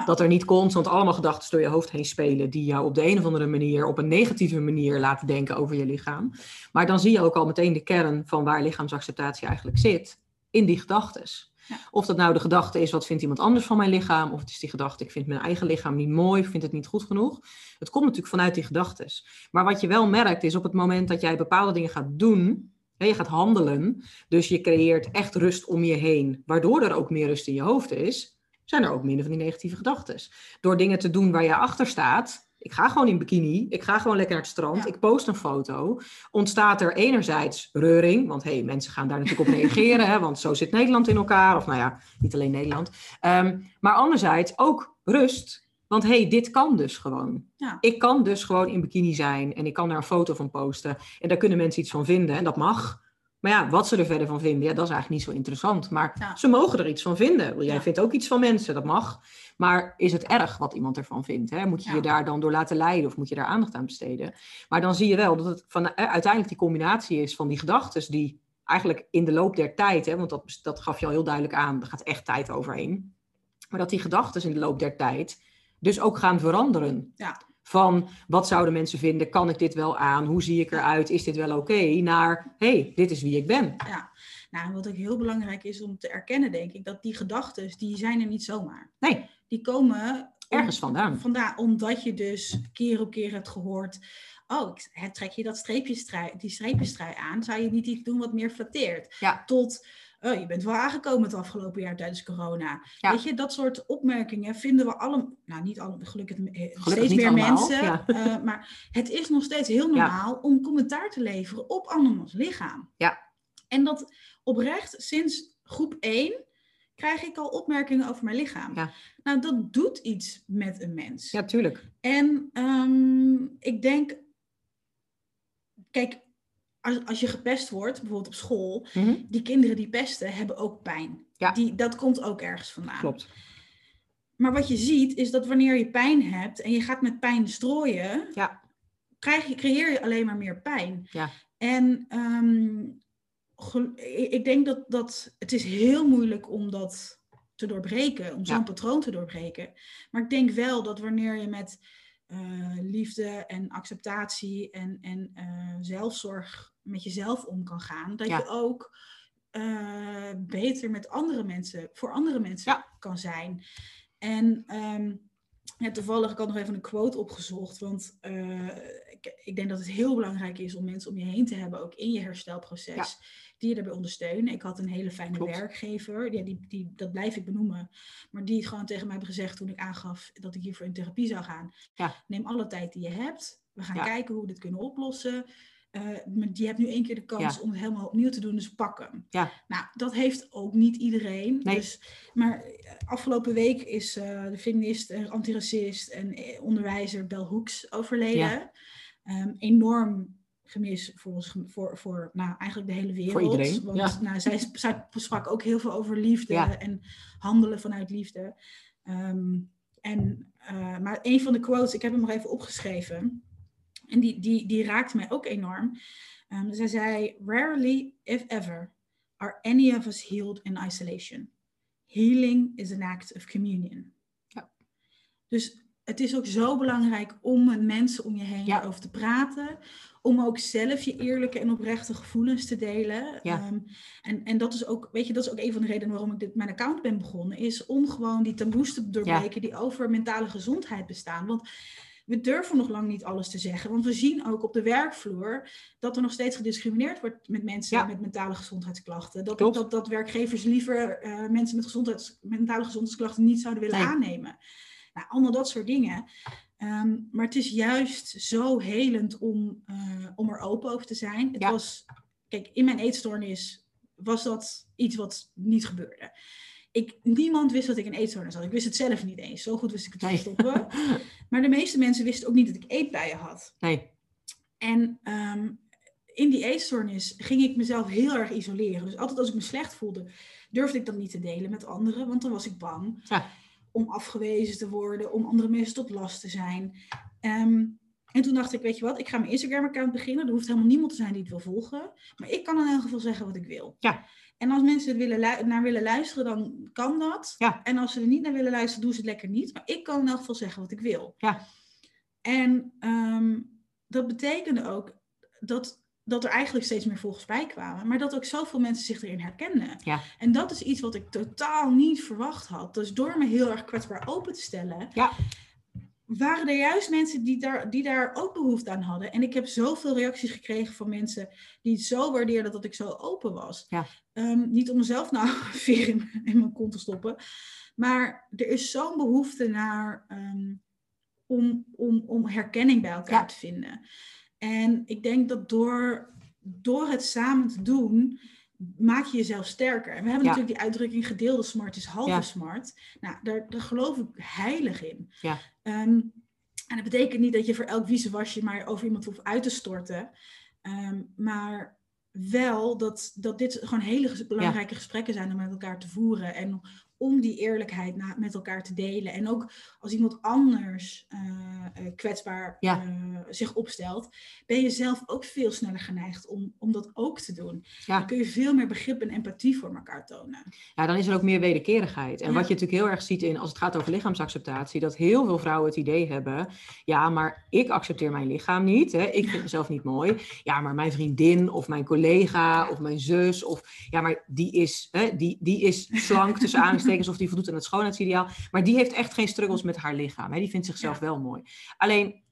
Dat er niet constant allemaal gedachten door je hoofd heen spelen die jou op de een of andere manier, op een negatieve manier laten denken over je lichaam. Maar dan zie je ook al meteen de kern van waar lichaamsacceptatie eigenlijk zit, in die gedachten. Ja. Of dat nou de gedachte is, wat vindt iemand anders van mijn lichaam? Of het is die gedachte, ik vind mijn eigen lichaam niet mooi, ik vind het niet goed genoeg. Het komt natuurlijk vanuit die gedachten. Maar wat je wel merkt is op het moment dat jij bepaalde dingen gaat doen, je gaat handelen, dus je creëert echt rust om je heen, waardoor er ook meer rust in je hoofd is, zijn er ook minder van die negatieve gedachten. Door dingen te doen waar je achter staat, ik ga gewoon in bikini, ik ga gewoon lekker naar het strand, ik post een foto, ontstaat er enerzijds reuring, want hey, mensen gaan daar natuurlijk op <laughs> reageren, hè, want zo zit Nederland in elkaar, of nou ja, niet alleen Nederland. Ehm, maar anderzijds ook rust, want hey, dit kan dus gewoon. Ja. Ik kan dus gewoon in bikini zijn en ik kan daar een foto van posten en daar kunnen mensen iets van vinden en dat mag. Maar ja, wat ze er verder van vinden, ja, dat is eigenlijk niet zo interessant. Maar ze mogen er iets van vinden. Jij vindt ook iets van mensen, dat mag. Maar is het erg wat iemand ervan vindt? Hè? Moet je je daar dan door laten leiden of moet je daar aandacht aan besteden? Maar dan zie je wel dat het van, eh, uiteindelijk die combinatie is van die gedachten die eigenlijk in de loop der tijd, hè, want dat, dat gaf je al heel duidelijk aan, er gaat echt tijd overheen. Maar dat die gedachten in de loop der tijd dus ook gaan veranderen. Ja. Van wat zouden mensen vinden? Kan ik dit wel aan? Hoe zie ik eruit? Is dit wel oké? Naar hey, dit is wie ik ben. Ja, nou, wat ook heel belangrijk is om te erkennen, denk ik, dat die gedachten, die zijn er niet zomaar. Nee. Die komen ergens vandaan. Vandaan, omdat je dus keer op keer hebt gehoord. Oh, trek je dat streepjestrui, die streepjestrui aan, zou je niet iets doen wat meer flatteert? Ja. Tot oh, je bent wel aangekomen het afgelopen jaar tijdens corona. Weet je, dat soort opmerkingen vinden we allemaal, nou niet alle, gelukkig, gelukkig steeds meer mensen, uh, maar het is nog steeds heel normaal om commentaar te leveren op andermans lichaam. Ja. En dat oprecht, sinds groep 1 krijg ik al opmerkingen over mijn lichaam. Ja. Nou, dat doet iets met een mens. Ja, tuurlijk. En um, ik denk, kijk, als, als je gepest wordt, bijvoorbeeld op school, mhm. die kinderen die pesten hebben ook pijn. Ja. Die, dat komt ook ergens vandaan. Klopt. Maar wat je ziet is dat wanneer je pijn hebt en je gaat met pijn strooien, ja. krijg je, creëer je alleen maar meer pijn. Ja. En um, ik denk dat, dat het is heel moeilijk om dat te doorbreken, om zo'n patroon te doorbreken. Maar ik denk wel dat wanneer je met uh, liefde en acceptatie en, en uh, zelfzorg met jezelf om kan gaan, dat je ook uh, beter met andere mensen, voor andere mensen kan zijn. En um, ja, toevallig, ik had nog even een quote opgezocht, want ik, denk dat het heel belangrijk is om mensen om je heen te hebben, ook in je herstelproces, die je daarbij ondersteunen. Ik had een hele fijne werkgever, ja, die, die, dat blijf ik benoemen, maar die gewoon tegen mij hebben gezegd toen ik aangaf dat ik hiervoor in therapie zou gaan. Ja. Neem alle tijd die je hebt. We gaan kijken hoe we dit kunnen oplossen. Uh, je hebt nu één keer de kans om het helemaal opnieuw te doen, dus pak hem. Ja. Nou, dat heeft ook niet iedereen. Nee. Dus, maar eh, afgelopen week is uh, de feminist en antiracist en onderwijzer Bell Hooks overleden. Ja. Um, enorm gemis voor, voor, voor nou, eigenlijk de hele wereld. Voor iedereen, Want ja. nou, zij, zij sprak ook heel veel over liefde ja. en handelen vanuit liefde. Um, en, uh, maar een van de quotes, ik heb hem nog even opgeschreven. En die, die, die raakte mij ook enorm. Um, zij zei, rarely, if ever, are any of us healed in isolation. Healing is an act of communion. Ja. Dus het is ook zo belangrijk om met mensen om je heen ja. over te praten. Om ook zelf je eerlijke en oprechte gevoelens te delen. Ja. Um, en, en dat is ook, weet je, dat is ook een van de redenen waarom ik dit, mijn account ben begonnen. Is om gewoon die taboes te doorbreken ja. die over mentale gezondheid bestaan. Want we durven nog lang niet alles te zeggen. Want we zien ook op de werkvloer dat er nog steeds gediscrimineerd wordt met mensen ja. met mentale gezondheidsklachten. Dat, dat, dat werkgevers liever uh, mensen met gezondheids, mentale gezondheidsklachten niet zouden willen Nee. aannemen. Nou, allemaal dat soort dingen. Ehm, maar het is juist zo helend om, uh, om er open over te zijn. Het Ja. was, kijk, in mijn eetstoornis was dat iets wat niet gebeurde. Ik, niemand wist dat ik een eetstoornis had. Ik wist het zelf niet eens. Zo goed wist ik het te Nee. stoppen. <laughs> Maar de meeste mensen wisten ook niet dat ik eetbuien had. Nee. En ehm, in die eetstoornis ging ik mezelf heel erg isoleren. Dus altijd als ik me slecht voelde, durfde ik dat niet te delen met anderen. Want dan was ik bang Ja. Om afgewezen te worden, om andere mensen tot last te zijn. Ehm, En toen dacht ik, weet je wat, ik ga mijn Instagram-account beginnen. Er hoeft helemaal niemand te zijn die het wil volgen. Maar ik kan in elk geval zeggen wat ik wil. Ja. En als mensen er willen naar willen luisteren, dan kan dat. Ja. En als ze er niet naar willen luisteren, doen ze het lekker niet. Maar ik kan in elk geval zeggen wat ik wil. Ja. En ehm, dat betekende ook dat, dat er eigenlijk steeds meer volgers bij kwamen. Maar dat ook zoveel mensen zich erin herkenden. Ja. En dat is iets wat ik totaal niet verwacht had. Dus door me heel erg kwetsbaar open te stellen, Ja. waren er juist mensen die daar, die daar ook behoefte aan hadden. En ik heb zoveel reacties gekregen van mensen die het zo waardeerden dat ik zo open was. Ja. Ehm, niet om mezelf nou <laughs> veer in, in mijn kont te stoppen. Maar er is zo'n behoefte naar ehm, om, om, om herkenning bij elkaar te vinden. En ik denk dat door, door het samen te doen, maak je jezelf sterker. En we hebben Ja. natuurlijk die uitdrukking gedeelde smart is halve Ja. smart. Nou, daar, daar geloof ik heilig in. Ja. Ehm, en dat betekent niet dat je voor elk wiezewasje maar over iemand hoeft uit te storten. Ehm, maar wel dat, dat dit gewoon hele ges- belangrijke gesprekken zijn om met elkaar te voeren. En om die eerlijkheid na, met elkaar te delen. En ook als iemand anders eh, eh, kwetsbaar Ja. eh, zich opstelt, ben je zelf ook veel sneller geneigd om, om dat ook te doen. Ja. Dan kun je veel meer begrip en empathie voor elkaar tonen. Ja, dan is er ook meer wederkerigheid. En Ja. wat je natuurlijk heel erg ziet in, als het gaat over lichaamsacceptatie, dat heel veel vrouwen het idee hebben, ja, maar ik accepteer mijn lichaam niet, hè? ik vind mezelf niet mooi. Ja, maar mijn vriendin of mijn collega of mijn zus, of ja, maar die is, hè, die, die is slank tussen aanstekens <laughs> of die voldoet aan het schoonheidsideaal, maar die heeft echt geen struggles met haar lichaam. Hè? Die vindt zichzelf Ja. wel mooi. Alleen,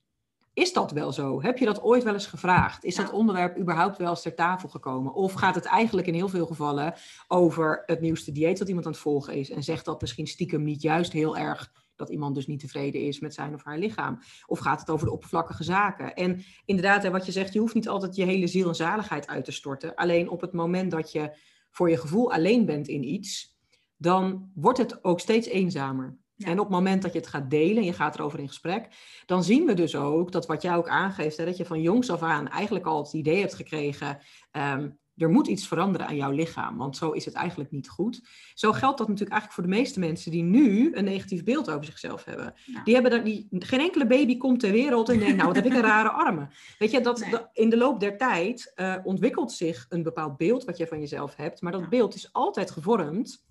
is dat wel zo? Heb je dat ooit wel eens gevraagd? Is Ja. dat onderwerp überhaupt wel eens ter tafel gekomen? Of gaat het eigenlijk in heel veel gevallen over het nieuwste dieet dat iemand aan het volgen is? En zegt dat misschien stiekem niet juist heel erg dat iemand dus niet tevreden is met zijn of haar lichaam? Of gaat het over de oppervlakkige zaken? En inderdaad, hè, wat je zegt, je hoeft niet altijd je hele ziel en zaligheid uit te storten. Alleen op het moment dat je voor je gevoel alleen bent in iets, dan wordt het ook steeds eenzamer. Ja. En op het moment dat je het gaat delen en je gaat erover in gesprek, dan zien we dus ook dat wat jij ook aangeeft, hè, dat je van jongs af aan eigenlijk al het idee hebt gekregen, ehm, er moet iets veranderen aan jouw lichaam, want zo is het eigenlijk niet goed. Zo geldt dat natuurlijk eigenlijk voor de meeste mensen die nu een negatief beeld over zichzelf hebben. Ja. Die hebben daar, die, geen enkele baby komt ter wereld en denkt, nou wat heb ik een rare <laughs> armen. Weet je, dat, Nee. dat- in de loop der tijd eh, ontwikkelt zich een bepaald beeld wat je van jezelf hebt, maar dat Ja. beeld is altijd gevormd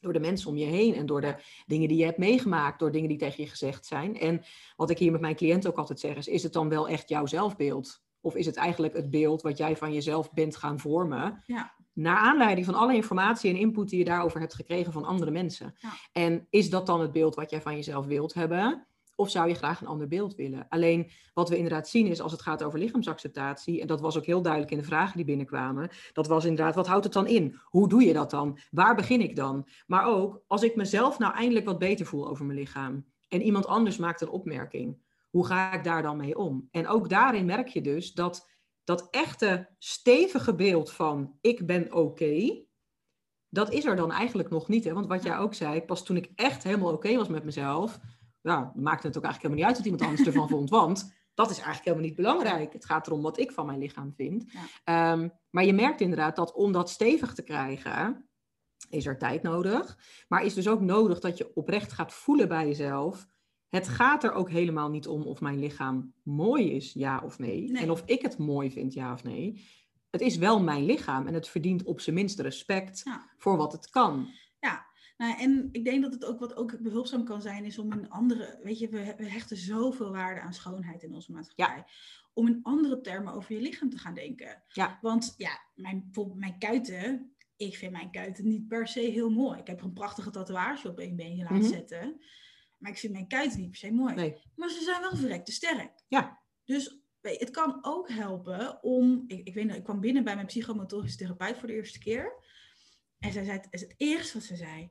door de mensen om je heen en door de dingen die je hebt meegemaakt, door dingen die tegen je gezegd zijn. En wat ik hier met mijn cliënten ook altijd zeg is, is het dan wel echt jouw zelfbeeld? Of is het eigenlijk het beeld wat jij van jezelf bent gaan vormen? Ja. Naar aanleiding van alle informatie en input die je daarover hebt gekregen van andere mensen. Ja. En is dat dan het beeld wat jij van jezelf wilt hebben? Of zou je graag een ander beeld willen? Alleen wat we inderdaad zien is als het gaat over lichaamsacceptatie, en dat was ook heel duidelijk in de vragen die binnenkwamen, dat was inderdaad, wat houdt het dan in? Hoe doe je dat dan? Waar begin ik dan? Maar ook, als ik mezelf nou eindelijk wat beter voel over mijn lichaam en iemand anders maakt een opmerking, hoe ga ik daar dan mee om? En ook daarin merk je dus dat dat echte stevige beeld van ik ben oké, dat is er dan eigenlijk nog niet. Hè? Want wat jij ook zei, pas toen ik echt helemaal oké was met mezelf, ja, dan maakte het ook eigenlijk helemaal niet uit wat iemand anders ervan vond. Want dat is eigenlijk helemaal niet belangrijk. Het gaat erom wat ik van mijn lichaam vind. Ja. Ehm, maar je merkt inderdaad dat om dat stevig te krijgen, is er tijd nodig. Maar is dus ook nodig dat je oprecht gaat voelen bij jezelf. Het gaat er ook helemaal niet om of mijn lichaam mooi is, ja of nee. Nee. En of ik het mooi vind, ja of nee. Het is wel mijn lichaam en het verdient op zijn minst respect Ja. voor wat het kan. Nou, en ik denk dat het ook wat ook behulpzaam kan zijn, is om in andere, weet je, we, we hechten zoveel waarde aan schoonheid in onze maatschappij. Om in andere termen over je lichaam te gaan denken. Ja. Want ja, mijn, bijvoorbeeld mijn kuiten, ik vind mijn kuiten niet per se heel mooi. Ik heb er een prachtige tatoeage op één been laten Mhm. zetten. Maar ik vind mijn kuiten niet per se mooi. Nee. Maar ze zijn wel verrekte sterk. Ja. Dus het kan ook helpen om. Ik, ik weet nog, ik kwam binnen bij mijn psychomotorische therapeut voor de eerste keer. En zij zei, het is het eerste wat ze zei.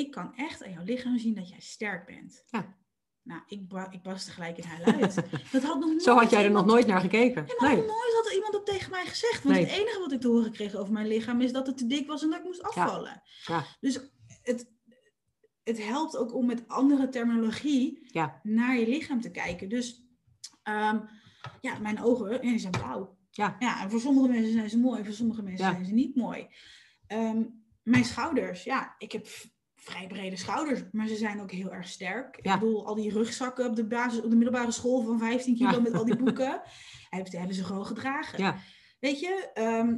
Ik kan echt aan jouw lichaam zien dat jij sterk bent. Ja. Nou, ik, ik barstte gelijk in haar uit. <laughs> Dat had nog nooit Zo had jij er nog nooit naar gekeken. Maar Nee. nog nooit had er iemand dat tegen mij gezegd. Want Nee. het enige wat ik te horen kreeg over mijn lichaam is dat het te dik was en dat ik moest afvallen. Ja. Dus het, het helpt ook om met andere terminologie Ja. naar je lichaam te kijken. Dus ehm, ja, mijn ogen die zijn blauw. Ja. ja, en voor sommige mensen zijn ze mooi, voor sommige mensen zijn ze niet mooi. Ehm, mijn schouders, ja, ik heb vrij brede schouders, maar ze zijn ook heel erg sterk. Ja. Ik bedoel, al die rugzakken op de, basis, op de middelbare school van 15 kilo Ja. met al die <laughs> boeken, hebben, hebben ze gewoon gedragen. Ja. Weet je, ehm,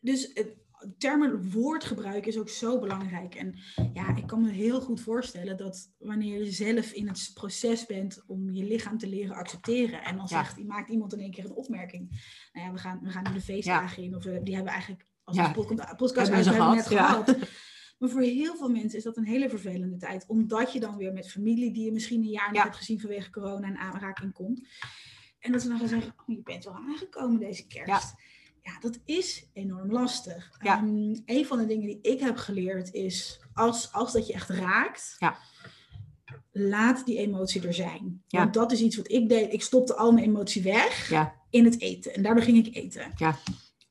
dus het termen woordgebruik is ook zo belangrijk. En ja, ik kan me heel goed voorstellen dat wanneer je zelf in het proces bent om je lichaam te leren accepteren. En dan zegt, maakt iemand in één keer een opmerking. Nou ja, we gaan, we gaan nu de feestdagen in. Of we, die hebben eigenlijk, als Ja. podcast, uit, hebben we net gehad. <laughs> Maar voor heel veel mensen is dat een hele vervelende tijd. Omdat je dan weer met familie die je misschien een jaar niet Ja. hebt gezien vanwege corona in aanraking komt. En dat ze dan gaan zeggen, oh, je bent wel aangekomen deze kerst. Ja, dat is enorm lastig. Ja. Ehm, een van de dingen die ik heb geleerd is, als, als dat je echt raakt, Ja. laat die emotie er zijn. Ja. Want dat is iets wat ik deed. Ik stopte al mijn emotie weg in het eten. En daardoor ging ik eten. Ja.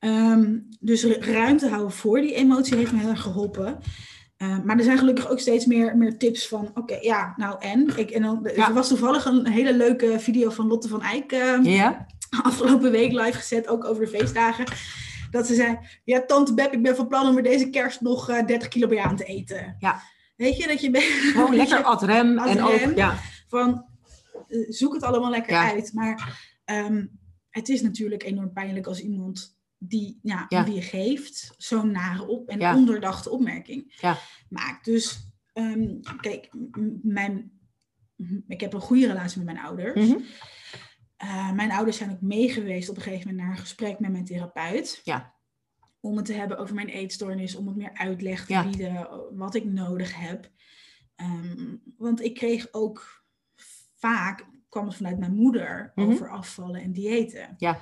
Ehm, dus ru- ruimte houden voor die emotie heeft me heel erg geholpen. Ehm, maar er zijn gelukkig ook steeds meer, meer tips van, oké, ja, nou en? Ik, en dan, Ja. Er was toevallig een hele leuke video van Lotte van Eyck ehm, Ja? <laughs> afgelopen week live gezet, ook over de feestdagen. Dat ze zei, ja, tante Beb, ik ben van plan om er deze kerst nog eh 30 kilo bij aan te eten. Ja. Weet je, dat je bent <laughs> Gewoon lekker <laughs> ad rem. En ook, ja, van, eh, zoek het allemaal lekker Ja. uit. Maar het is natuurlijk enorm pijnlijk als iemand die, ja, je geeft, zo'n nare op en Ja. onderdachte opmerking Ja. maakt. Dus ehm, kijk, mijn, ik heb een goede relatie met mijn ouders. Eh, mijn ouders zijn ook meegeweest op een gegeven moment naar een gesprek met mijn therapeut. Ja. Om het te hebben over mijn eetstoornis, om het meer uitleg te bieden, wat ik nodig heb. Ehm, want ik kreeg ook vaak, kwam het vanuit mijn moeder, Mhm. over afvallen en diëten. Ja.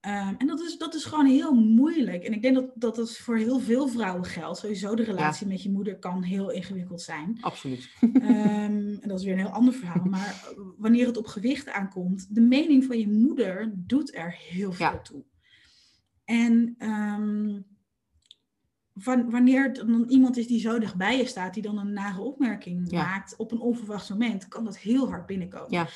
Ehm, en dat is, dat is gewoon heel moeilijk. En ik denk dat, dat het voor heel veel vrouwen geldt. Sowieso de relatie met je moeder kan heel ingewikkeld zijn. absoluut. Ehm, <laughs> en dat is weer een heel ander verhaal. Maar wanneer het op gewicht aankomt, de mening van je moeder doet er heel veel Ja. toe. En ehm, van, wanneer het dan iemand is die zo dichtbij je staat, die dan een nare opmerking Ja. maakt op een onverwachts moment, kan dat heel hard binnenkomen. Ja.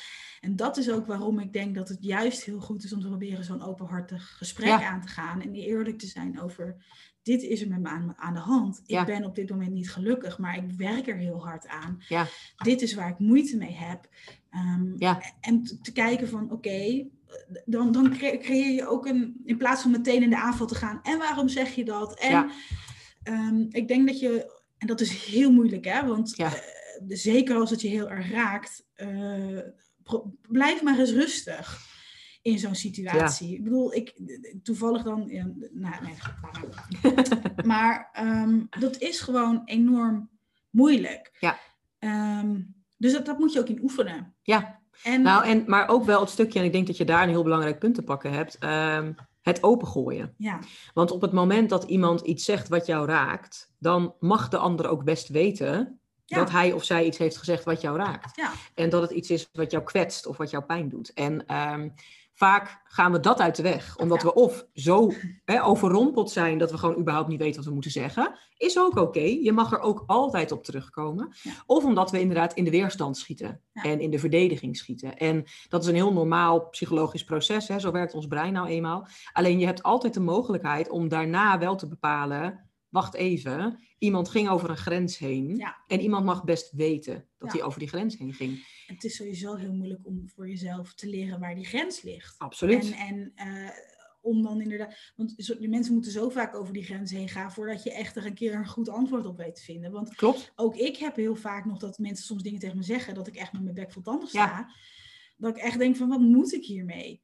En dat is ook waarom ik denk dat het juist heel goed is om te proberen zo'n openhartig gesprek Ja. aan te gaan en eerlijk te zijn over dit is er met me aan, aan de hand. Ik Ja. ben op dit moment niet gelukkig, maar ik werk er heel hard aan. Ja. Dit is waar ik moeite mee heb. Ehm, Ja. En te, kijken van oké, dan, dan cre- creëer je ook een, in plaats van meteen in de aanval te gaan. En waarom zeg je dat? En ehm, ik denk dat je, en dat is heel moeilijk hè, want eh, zeker als het je heel erg raakt, eh, blijf maar eens rustig in zo'n situatie. Ik bedoel, ik toevallig dan, nou, nee, <laughs> maar, ehm, dat is gewoon enorm moeilijk. Ja. Ehm, dus dat, dat moet je ook in oefenen. Ja. En, Nou, en, maar ook wel het stukje, en ik denk dat je daar een heel belangrijk punt te pakken hebt, ehm, het opengooien. ja, Want op het moment dat iemand iets zegt wat jou raakt, dan mag de ander ook best weten Ja. dat hij of zij iets heeft gezegd wat jou raakt. Ja. En dat het iets is wat jou kwetst of wat jou pijn doet. En ehm, vaak gaan we dat uit de weg, omdat Ja. we of zo hè, overrompeld zijn dat we gewoon überhaupt niet weten wat we moeten zeggen. Is ook oké. Je mag er ook altijd op terugkomen. Ja. Of omdat we inderdaad in de weerstand schieten Ja. en in de verdediging schieten. En dat is een heel normaal psychologisch proces. Hè? Zo werkt ons brein nou eenmaal. Alleen je hebt altijd de mogelijkheid om daarna wel te bepalen. Wacht even, iemand ging over een grens heen. Ja. En iemand mag best weten dat Ja. hij over die grens heen ging. het is sowieso heel moeilijk om voor jezelf te leren waar die grens ligt. Absoluut. En, en eh, om dan inderdaad, want die mensen moeten zo vaak over die grens heen gaan voordat je echt er een keer een goed antwoord op weet te vinden. Want Klopt. ook ik heb heel vaak nog dat mensen soms dingen tegen me zeggen, dat ik echt met mijn bek vol tanden sta. Ja. Dat ik echt denk van, wat moet ik hiermee?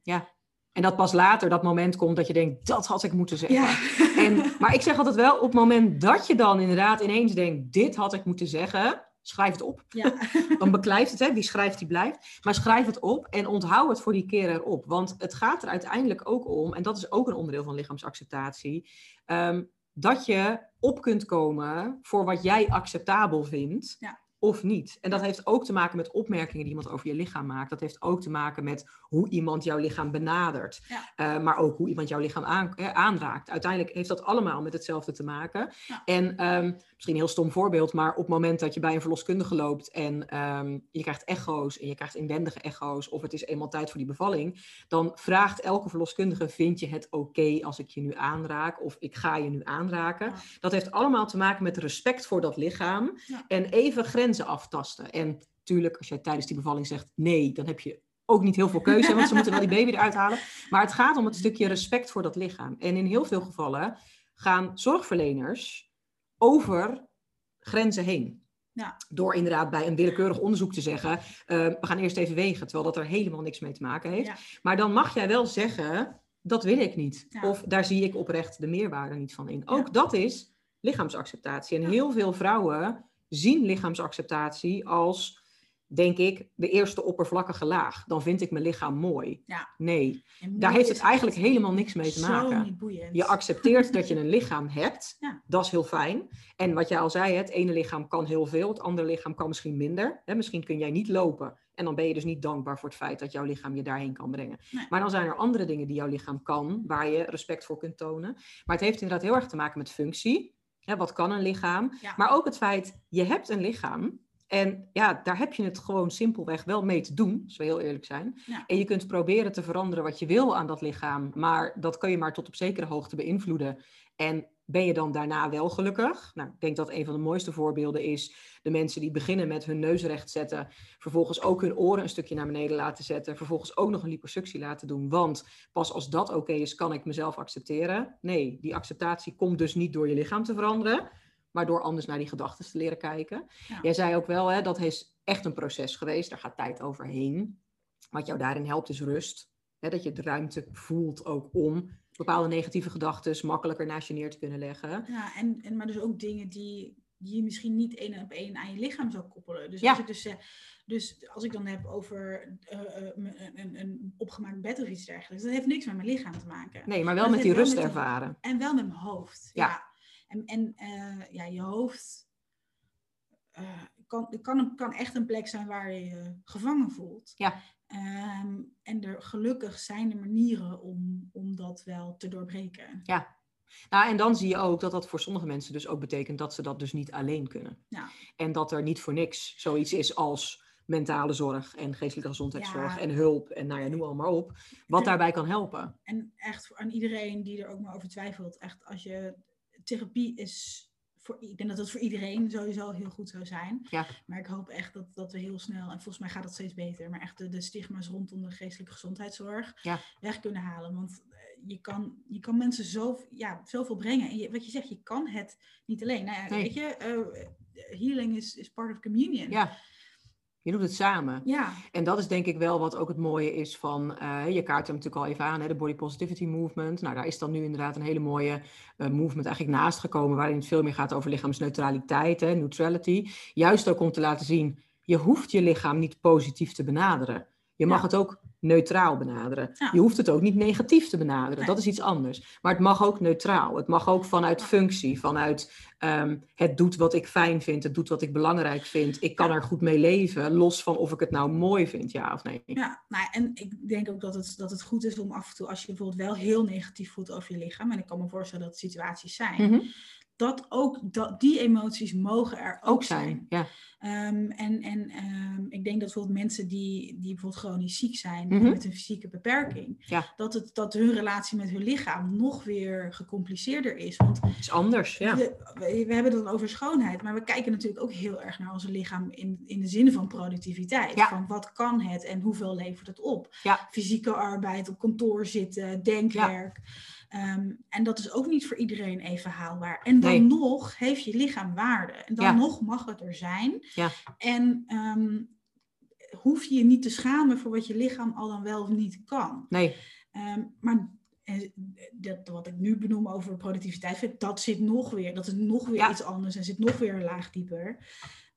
En dat pas later dat moment komt dat je denkt, dat had ik moeten zeggen. Ja, <laughs> En, maar ik zeg altijd wel, op het moment dat je dan inderdaad ineens denkt, dit had ik moeten zeggen, schrijf het op. ja. <laughs> Dan beklijft het, hè? wie schrijft, die blijft. Maar schrijf het op en onthoud het voor die keer erop. Want het gaat er uiteindelijk ook om, en dat is ook een onderdeel van lichaamsacceptatie, ehm, dat je op kunt komen voor wat jij acceptabel vindt. Ja. Of niet. En dat heeft ook te maken met opmerkingen die iemand over je lichaam maakt. Dat heeft ook te maken met hoe iemand jouw lichaam benadert. Eh, maar ook hoe iemand jouw lichaam aan, aanraakt. Uiteindelijk heeft dat allemaal met hetzelfde te maken. En ehm, misschien een heel stom voorbeeld, maar op het moment dat je bij een verloskundige loopt en ehm, je krijgt echo's en je krijgt inwendige echo's, of het is eenmaal tijd voor die bevalling, dan vraagt elke verloskundige: vind je het oké als ik je nu aanraak? Of ik ga je nu aanraken? Dat heeft allemaal te maken met respect voor dat lichaam en even grenzen aftasten. En natuurlijk, als jij tijdens die bevalling zegt nee, dan heb je ook niet heel veel keuze, want ze moeten wel die baby eruit halen. Maar het gaat om het stukje respect voor dat lichaam. En in heel veel gevallen gaan zorgverleners over grenzen heen. Ja. Door inderdaad bij een willekeurig onderzoek te zeggen, uh, we gaan eerst even wegen, terwijl dat er helemaal niks mee te maken heeft. Maar dan mag jij wel zeggen, dat wil ik niet. Of daar zie ik oprecht de meerwaarde niet van in. Ook dat is lichaamsacceptatie. En heel veel vrouwen zien lichaamsacceptatie als denk ik, de eerste oppervlakkige laag. Dan vind ik mijn lichaam mooi. Ja. Nee, daar heeft het eigenlijk helemaal niks mee te maken. Je accepteert dat je een lichaam hebt. <laughs> Ja. Dat is heel fijn. En wat jij al zei, het ene lichaam kan heel veel, het andere lichaam kan misschien minder. misschien kun jij niet lopen. En dan ben je dus niet dankbaar voor het feit dat jouw lichaam je daarheen kan brengen. Maar dan zijn er andere dingen die jouw lichaam kan, waar je respect voor kunt tonen. Maar het heeft inderdaad heel erg te maken met functie. Wat kan een lichaam? Maar ook het feit, je hebt een lichaam en ja, daar heb je het gewoon simpelweg wel mee te doen, als we heel eerlijk zijn. En je kunt proberen te veranderen wat je wil aan dat lichaam, maar dat kun je maar tot op zekere hoogte beïnvloeden. En ben je dan daarna wel gelukkig? Nou, ik denk dat een van de mooiste voorbeelden is de mensen die beginnen met hun neus recht zetten, vervolgens ook hun oren een stukje naar beneden laten zetten, vervolgens ook nog een liposuctie laten doen. Want pas als dat oké is, kan ik mezelf accepteren. Nee, die acceptatie komt dus niet door je lichaam te veranderen, maar door anders naar die gedachten te leren kijken. Jij zei ook wel, hè, dat is echt een proces geweest, daar gaat tijd overheen. Wat jou daarin helpt is rust. Hè, dat je de ruimte voelt ook om bepaalde negatieve gedachten makkelijker naast je neer te kunnen leggen. Ja, en, en maar dus ook dingen die, die je misschien niet één op één aan je lichaam zou koppelen. Dus als ik dus dus als ik dan heb over uh, een, een, een, opgemaakt bed of iets dergelijks, dat heeft niks met mijn lichaam te maken. Nee, maar wel met die rust ervaren. en wel met mijn hoofd. ja. En, en uh, ja, je hoofd uh, kan, kan, kan echt een plek zijn waar je je gevangen voelt. Ja. Um, en er gelukkig zijn er manieren om, om dat wel te doorbreken. Ja. Nou, en dan zie je ook dat dat voor sommige mensen dus ook betekent dat ze dat dus niet alleen kunnen. Ja. En dat er niet voor niks zoiets is als mentale zorg en geestelijke gezondheidszorg en hulp en nou ja, noem allemaal op. Wat daarbij kan helpen. En echt aan iedereen die er ook maar over twijfelt, echt als je therapie is voor, ik denk dat dat voor iedereen sowieso heel goed zou zijn. Ja. Maar ik hoop echt dat, dat we heel snel, en volgens mij gaat het steeds beter, maar echt de, de stigma's rondom de geestelijke gezondheidszorg ja. weg kunnen halen. Want eh, je kan, je kan mensen zo, ja, zoveel brengen. En je, wat je zegt, je kan het niet alleen. Nou ja, weet je, uh, healing is, is part of communion. Ja. Je doet het samen. Ja. En dat is denk ik wel wat ook het mooie is van, uh, je kaart hem natuurlijk al even aan, hè, de Body Positivity Movement. Nou, daar is dan nu inderdaad een hele mooie uh, movement eigenlijk naast gekomen, waarin het veel meer gaat over lichaamsneutraliteit, hè, neutrality. Juist ook om te laten zien, je hoeft je lichaam niet positief te benaderen. Je mag het ook neutraal benaderen. Je hoeft het ook niet negatief te benaderen. Dat is iets anders. Maar het mag ook neutraal. Het mag ook vanuit functie, vanuit ehm, het doet wat ik fijn vind, het doet wat ik belangrijk vind. Ik kan er goed mee leven, los van of ik het nou mooi vind, ja of nee. Ja, nou, en ik denk ook dat het, dat het goed is om af en toe, als je bijvoorbeeld wel heel negatief voelt over je lichaam, en ik kan me voorstellen dat het situaties zijn, mhm dat ook dat, die emoties mogen er ook, zijn. Ja. Um, en en um, ik denk dat bijvoorbeeld mensen die, die bijvoorbeeld chronisch ziek zijn mm met een fysieke beperking, ja. dat, het, dat hun relatie met hun lichaam nog weer gecompliceerder is. Want het is anders, ja. We, we, hebben het dan over schoonheid, maar we kijken natuurlijk ook heel erg naar ons lichaam in, in de zin van productiviteit. Ja. Van wat kan het en hoeveel levert het op? Fysieke arbeid, op kantoor zitten, denkwerk. Ehm, en dat is ook niet voor iedereen even haalbaar. En dan nog heeft je lichaam waarde. En dan nog mag het er zijn. Ja. En um, hoef je je niet te schamen voor wat je lichaam al dan wel of niet kan. Nee. Um, maar eh, dat, wat ik nu benoem over productiviteit, dat zit nog weer, dat is nog weer iets anders en zit nog weer een laag dieper.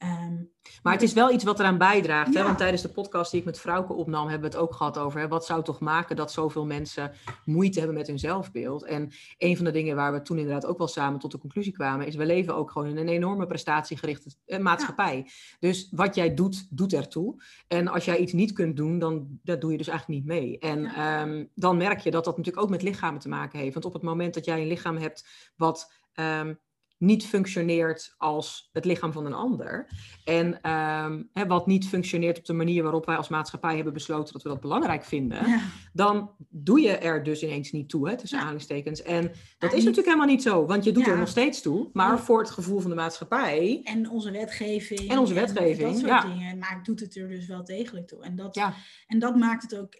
Ehm, maar het is wel iets wat eraan bijdraagt. Hè? Want tijdens de podcast die ik met Vrouwke opnam, hebben we het ook gehad over hè, wat zou toch maken dat zoveel mensen moeite hebben met hun zelfbeeld. En een van de dingen waar we toen inderdaad ook wel samen tot de conclusie kwamen, is we leven ook gewoon in een enorme prestatiegerichte eh, maatschappij. Dus wat jij doet, doet ertoe. En als jij iets niet kunt doen, dan dat doe je dus eigenlijk niet mee. En ehm, dan merk je dat dat natuurlijk ook met lichamen te maken heeft. Want op het moment dat jij een lichaam hebt wat ehm, niet functioneert als het lichaam van een ander. En um, hè, wat niet functioneert op de manier waarop wij als maatschappij hebben besloten dat we dat belangrijk vinden, dan doe je er dus ineens niet toe, hè, tussen ja. aanhalingstekens. En dat is natuurlijk helemaal niet zo, want je doet er nog steeds toe, maar voor het gevoel van de maatschappij. En onze wetgeving. En onze wetgeving. En dat soort dingen. Maar doet het er dus wel degelijk toe. En dat, en dat maakt het ook.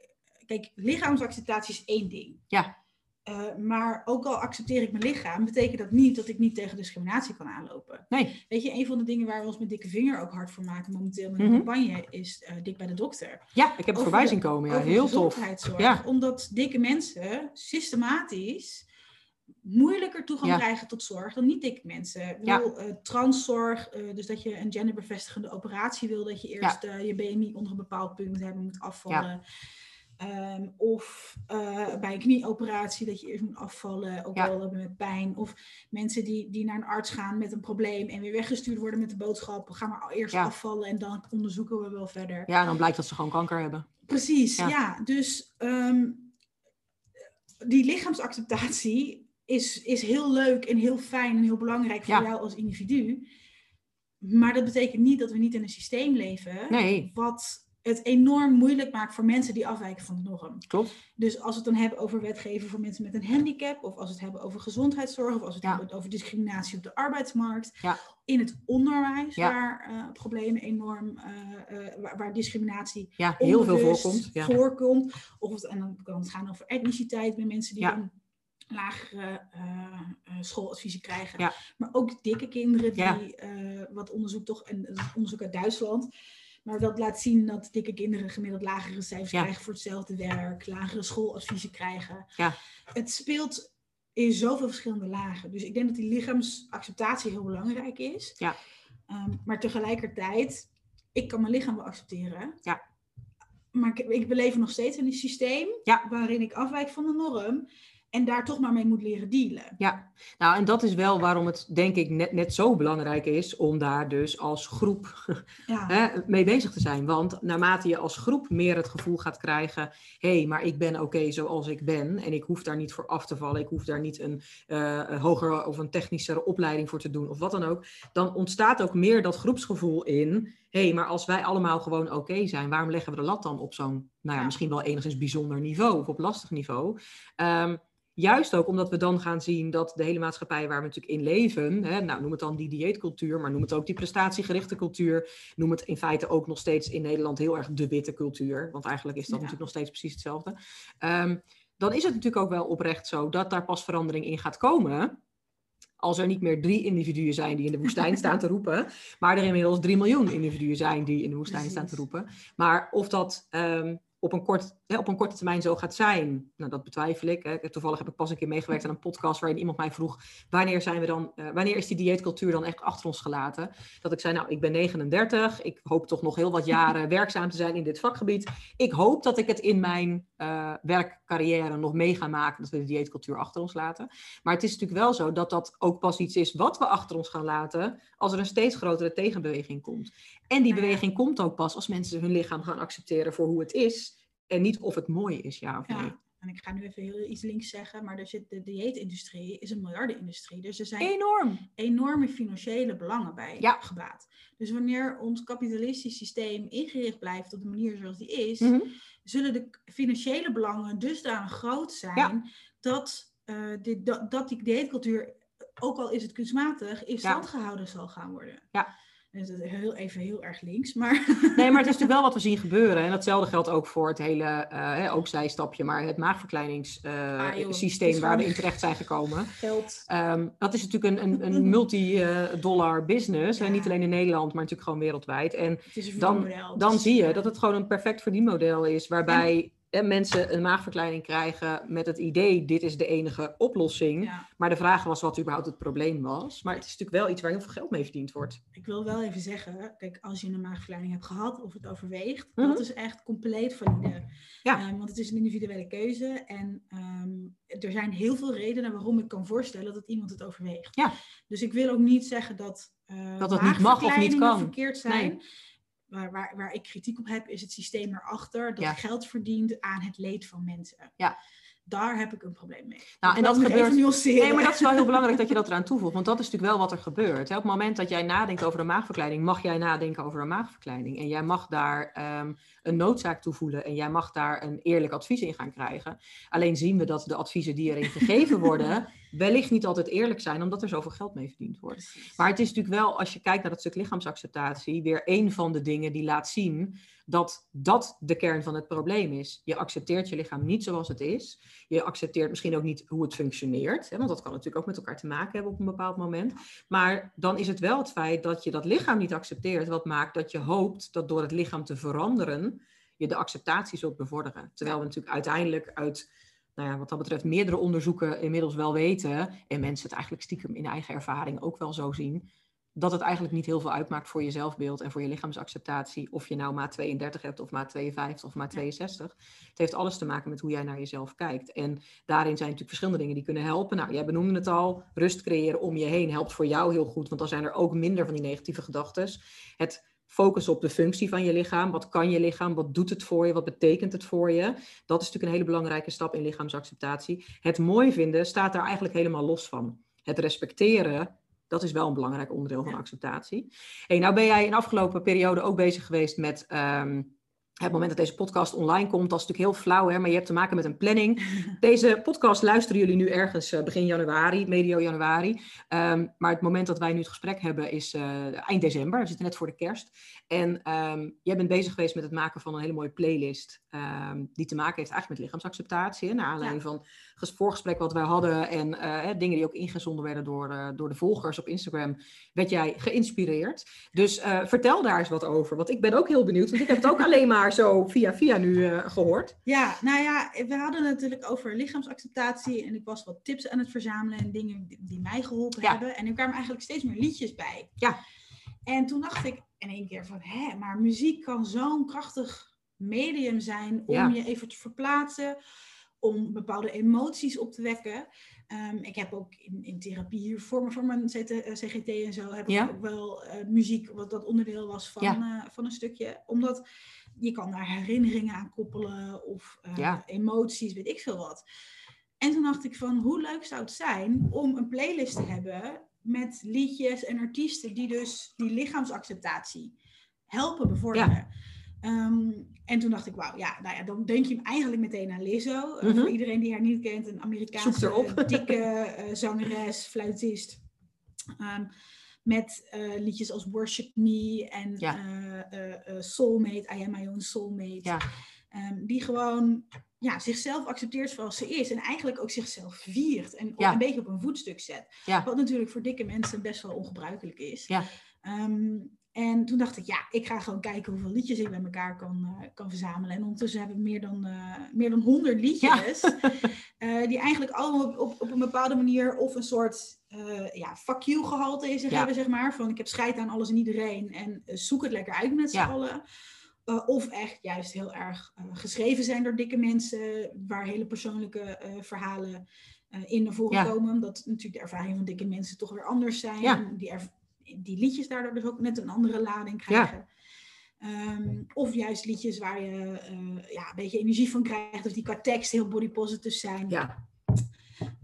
Kijk, lichaamsacceptatie is één ding. Ja. Uh, maar ook al accepteer ik mijn lichaam, betekent dat niet dat ik niet tegen discriminatie kan aanlopen. Nee. Weet je, een van de dingen waar we ons met dikke vinger ook hard voor maken momenteel met een mm campagne is uh, dik bij de dokter. Ja, ik heb het voorbij zien komen. Ja, heel tof. Ja. Omdat dikke mensen systematisch moeilijker toegang krijgen tot zorg dan niet dikke mensen. Ik bedoel, uh, transzorg, dus dat je een genderbevestigende operatie wil, dat je eerst je BMI onder een bepaald punt hebben, moet afvallen. Ehm, of uh, bij een knieoperatie dat je eerst moet afvallen, ook wel hebben met pijn. Of mensen die, die naar een arts gaan met een probleem en weer weggestuurd worden met de boodschap. Ga maar eerst afvallen en dan onderzoeken we wel verder. Ja, dan blijkt dat ze gewoon kanker hebben. Precies, ja. Dus um, die lichaamsacceptatie is, is heel leuk en heel fijn en heel belangrijk voor jou als individu. Maar dat betekent niet dat we niet in een systeem leven nee. wat het enorm moeilijk maakt voor mensen die afwijken van de norm. Klopt. Dus als we het dan hebben over wetgeven voor mensen met een handicap, of als we het hebben over gezondheidszorg, of als we het hebben over discriminatie op de arbeidsmarkt, ja. in het onderwijs, waar uh, problemen enorm, uh, uh, waar, waar, discriminatie ja, heel veel voorkomt. voorkomt. Of het, en dan kan het gaan over etniciteit bij mensen die dan lagere schooladviezen krijgen. Maar ook dikke kinderen die, wat onderzoek toch, en onderzoek uit Duitsland, maar dat laat zien dat dikke kinderen gemiddeld lagere cijfers krijgen voor hetzelfde werk, lagere schooladviezen krijgen. Ja. Het speelt in zoveel verschillende lagen. Dus ik denk dat die lichaamsacceptatie heel belangrijk is. Ja. Um, maar tegelijkertijd, ik kan mijn lichaam wel accepteren. Ja. Maar ik, ik beleef nog steeds in een systeem ja. waarin ik afwijk van de norm. En daar toch maar mee moet leren dealen. Ja, nou en dat is wel waarom het denk ik net, net zo belangrijk is om daar dus als groep <laughs> ja. hè, mee bezig te zijn. Want naarmate je als groep meer het gevoel gaat krijgen, hé, hey, maar ik ben oké zoals ik ben en ik hoef daar niet voor af te vallen, ik hoef daar niet een, uh, een hogere of een technischere opleiding voor te doen of wat dan ook, dan ontstaat ook meer dat groepsgevoel in, hé, hey, maar als wij allemaal gewoon oké zijn, waarom leggen we de lat dan op zo'n, nou ja, misschien wel enigszins bijzonder niveau of op lastig niveau? Um, Juist ook omdat we dan gaan zien dat de hele maatschappij waar we natuurlijk in leven, hè, nou noem het dan die dieetcultuur, maar noem het ook die prestatiegerichte cultuur, noem het in feite ook nog steeds in Nederland heel erg de witte cultuur, want eigenlijk is dat natuurlijk nog steeds precies hetzelfde. Um, dan is het natuurlijk ook wel oprecht zo dat daar pas verandering in gaat komen. Als er niet meer drie individuen zijn die in de woestijn staan te roepen, maar er inmiddels drie miljoen individuen zijn die in de woestijn staan te roepen. Maar of dat um, op een, kort, hè, op een korte termijn zo gaat zijn. Nou, dat betwijfel ik. Hè. Toevallig heb ik pas een keer meegewerkt aan een podcast waarin iemand mij vroeg: wanneer zijn we dan, uh, wanneer is die dieetcultuur dan echt achter ons gelaten? Dat ik zei, nou, ik ben 39, ik hoop toch nog heel wat jaren <laughs> werkzaam te zijn in dit vakgebied. Ik hoop dat ik het in mijn uh, werkcarrière nog mee ga maken dat we de dieetcultuur achter ons laten. Maar het is natuurlijk wel zo dat dat ook pas iets is wat we achter ons gaan laten als er een steeds grotere tegenbeweging komt. En die beweging komt ook pas als mensen hun lichaam gaan accepteren voor hoe het is. En niet of het mooi is, ja of nee. En ik ga nu even heel iets links zeggen, maar er zit, de dieetindustrie is een miljardenindustrie. Dus er zijn Enorm. enorme financiële belangen bij ja. gebaat. Dus wanneer ons kapitalistisch systeem ingericht blijft op de manier zoals die is, Mhm. zullen de financiële belangen dusdanig groot zijn Ja. dat, eh, dit, dat, dat die dieetcultuur, ook al is het kunstmatig, in Ja. stand gehouden zal gaan worden. Ja. Dus dat is heel, even heel erg links, maar... <laughs> Nee, maar het is natuurlijk <laughs> wel wat we zien gebeuren. En datzelfde geldt ook voor het hele, eh, hè, ook zijstapje, maar het Ah, maagverkleiningssysteem is waar we in terecht zijn gekomen. <laughs> Geld. Ehm, dat is natuurlijk een, een, een multi-dollar business. hè, Ja. niet alleen in Nederland, maar natuurlijk gewoon wereldwijd. En Het is een dan, dan zie je eh, dat het gewoon een perfect verdienmodel is, waarbij mensen een maagverkleining krijgen met het idee, dit is de enige oplossing. Maar de vraag was wat überhaupt het probleem was. Maar het is natuurlijk wel iets waar heel veel geld mee verdiend wordt. Ik wil wel even zeggen, kijk, als je een maagverkleining hebt gehad of het overweegt, mhm. dat is echt compleet valide. Ja. Um, want het is een individuele keuze en ehm, er zijn heel veel redenen waarom ik kan voorstellen dat iemand het overweegt. Ja. Dus ik wil ook niet zeggen dat, uh, dat het niet mag of niet kan. verkeerd zijn. Nee waar, waar, waar ik kritiek op heb, is het systeem erachter dat geld verdient aan het leed van mensen. Ja. Daar heb ik een probleem mee. Nou, en dat, gebeurt. Nee, maar dat is wel heel belangrijk dat je dat eraan toevoegt. Want dat is natuurlijk wel wat er gebeurt. Op het moment dat jij nadenkt over een maagverkleining, mag jij nadenken over een maagverkleining. En jij mag daar ehm, een noodzaak toe voelen. En jij mag daar een eerlijk advies in gaan krijgen. Alleen zien we dat de adviezen die erin gegeven worden, <laughs> wellicht niet altijd eerlijk zijn, omdat er zoveel geld mee verdiend wordt. Maar het is natuurlijk wel, als je kijkt naar dat stuk lichaamsacceptatie, weer een van de dingen die laat zien dat dat de kern van het probleem is. Je accepteert je lichaam niet zoals het is. Je accepteert misschien ook niet hoe het functioneert, hè, want dat kan natuurlijk ook met elkaar te maken hebben op een bepaald moment. Maar dan is het wel het feit dat je dat lichaam niet accepteert, wat maakt dat je hoopt dat door het lichaam te veranderen, je de acceptatie zult bevorderen. Terwijl we natuurlijk uiteindelijk uit nou ja, wat dat betreft meerdere onderzoeken inmiddels wel weten, en mensen het eigenlijk stiekem in eigen ervaring ook wel zo zien, dat het eigenlijk niet heel veel uitmaakt voor je zelfbeeld en voor je lichaamsacceptatie. Of je nou maat 32 hebt of maat 52 of maat 62. Het heeft alles te maken met hoe jij naar jezelf kijkt. En daarin zijn natuurlijk verschillende dingen die kunnen helpen. Nou, jij benoemde het al. Rust creëren om je heen helpt voor jou heel goed. Want dan zijn er ook minder van die negatieve gedachten. Het focus op de functie van je lichaam. Wat kan je lichaam? Wat doet het voor je? Wat betekent het voor je? Dat is natuurlijk een hele belangrijke stap in lichaamsacceptatie. Het mooi vinden staat daar eigenlijk helemaal los van. Het respecteren dat is wel een belangrijk onderdeel van acceptatie. Hey, nou ben jij in de afgelopen periode ook bezig geweest met ehm, het moment dat deze podcast online komt, dat is natuurlijk heel flauw, hè, maar je hebt te maken met een planning. <laughs> Deze podcast luisteren jullie nu ergens eh, begin januari, medio januari. Ehm, maar het moment dat wij nu het gesprek hebben is uh, eind december. We zitten net voor de kerst. En um, jij bent bezig geweest met het maken van een hele mooie playlist. Um, die te maken heeft eigenlijk met lichaamsacceptatie. Hè, naar aanleiding van het voorgesprek wat wij hadden. En uh, dingen die ook ingezonden werden door, uh, door de volgers op Instagram. Werd jij geïnspireerd. Dus vertel daar eens wat over. Want ik ben ook heel benieuwd. Want ik heb het ook <laughs> alleen maar zo via via nu gehoord. Ja, nou ja, we hadden natuurlijk over lichaamsacceptatie. En ik was wat tips aan het verzamelen. En dingen die, mij geholpen ja. hebben. En er kwamen eigenlijk steeds meer liedjes bij. Ja. En toen dacht ik in één keer van, hè, maar muziek kan zo'n krachtig medium zijn om je even te verplaatsen, om bepaalde emoties op te wekken. Um, ik heb ook in, in therapie hier voor, voor mijn CGT eh, en zo, heb ik ook wel uh, muziek, wat dat onderdeel was van, ja. uh, van een stukje. Omdat je kan daar herinneringen aan koppelen of emoties, weet ik veel wat. En toen dacht ik van, hoe leuk zou het zijn om een playlist te hebben met liedjes en artiesten die dus die lichaamsacceptatie helpen bevorderen. Ehm, en toen dacht ik, wauw, ja, nou ja, dan denk je eigenlijk meteen aan Lizzo. Uh, voor iedereen die haar niet kent, een Amerikaanse <laughs> dikke uh, zangeres, fluitist. Um, met uh, liedjes als Worship Me en ja. Soulmate, I Am My Own Soulmate. Ja. Um, die gewoon ja, zichzelf accepteert zoals ze is. En eigenlijk ook zichzelf viert. En een beetje op een voetstuk zet. Wat natuurlijk voor dikke mensen best wel ongebruikelijk is. Ja. Um, en toen dacht ik, ja, ik ga gewoon kijken hoeveel liedjes ik bij elkaar kan, uh, kan verzamelen. En ondertussen hebben we meer dan, uh, meer dan 100 liedjes. Ja. uh, <laughs> die eigenlijk allemaal op, op, op, een bepaalde manier of een soort ja, fuck you gehalte in zich ja. hebben, zeg maar. Van ik heb scheid aan alles en iedereen en zoek het lekker uit met z'n ja. allen. Of echt juist heel erg geschreven zijn door dikke mensen, waar hele persoonlijke verhalen in naar voren komen. Dat natuurlijk de ervaring van dikke mensen toch weer anders zijn. Ja. Die, die, liedjes daardoor dus ook net een andere lading krijgen. Um, of juist liedjes waar je ja, een beetje energie van krijgt, of die qua tekst heel body positive zijn. Ja.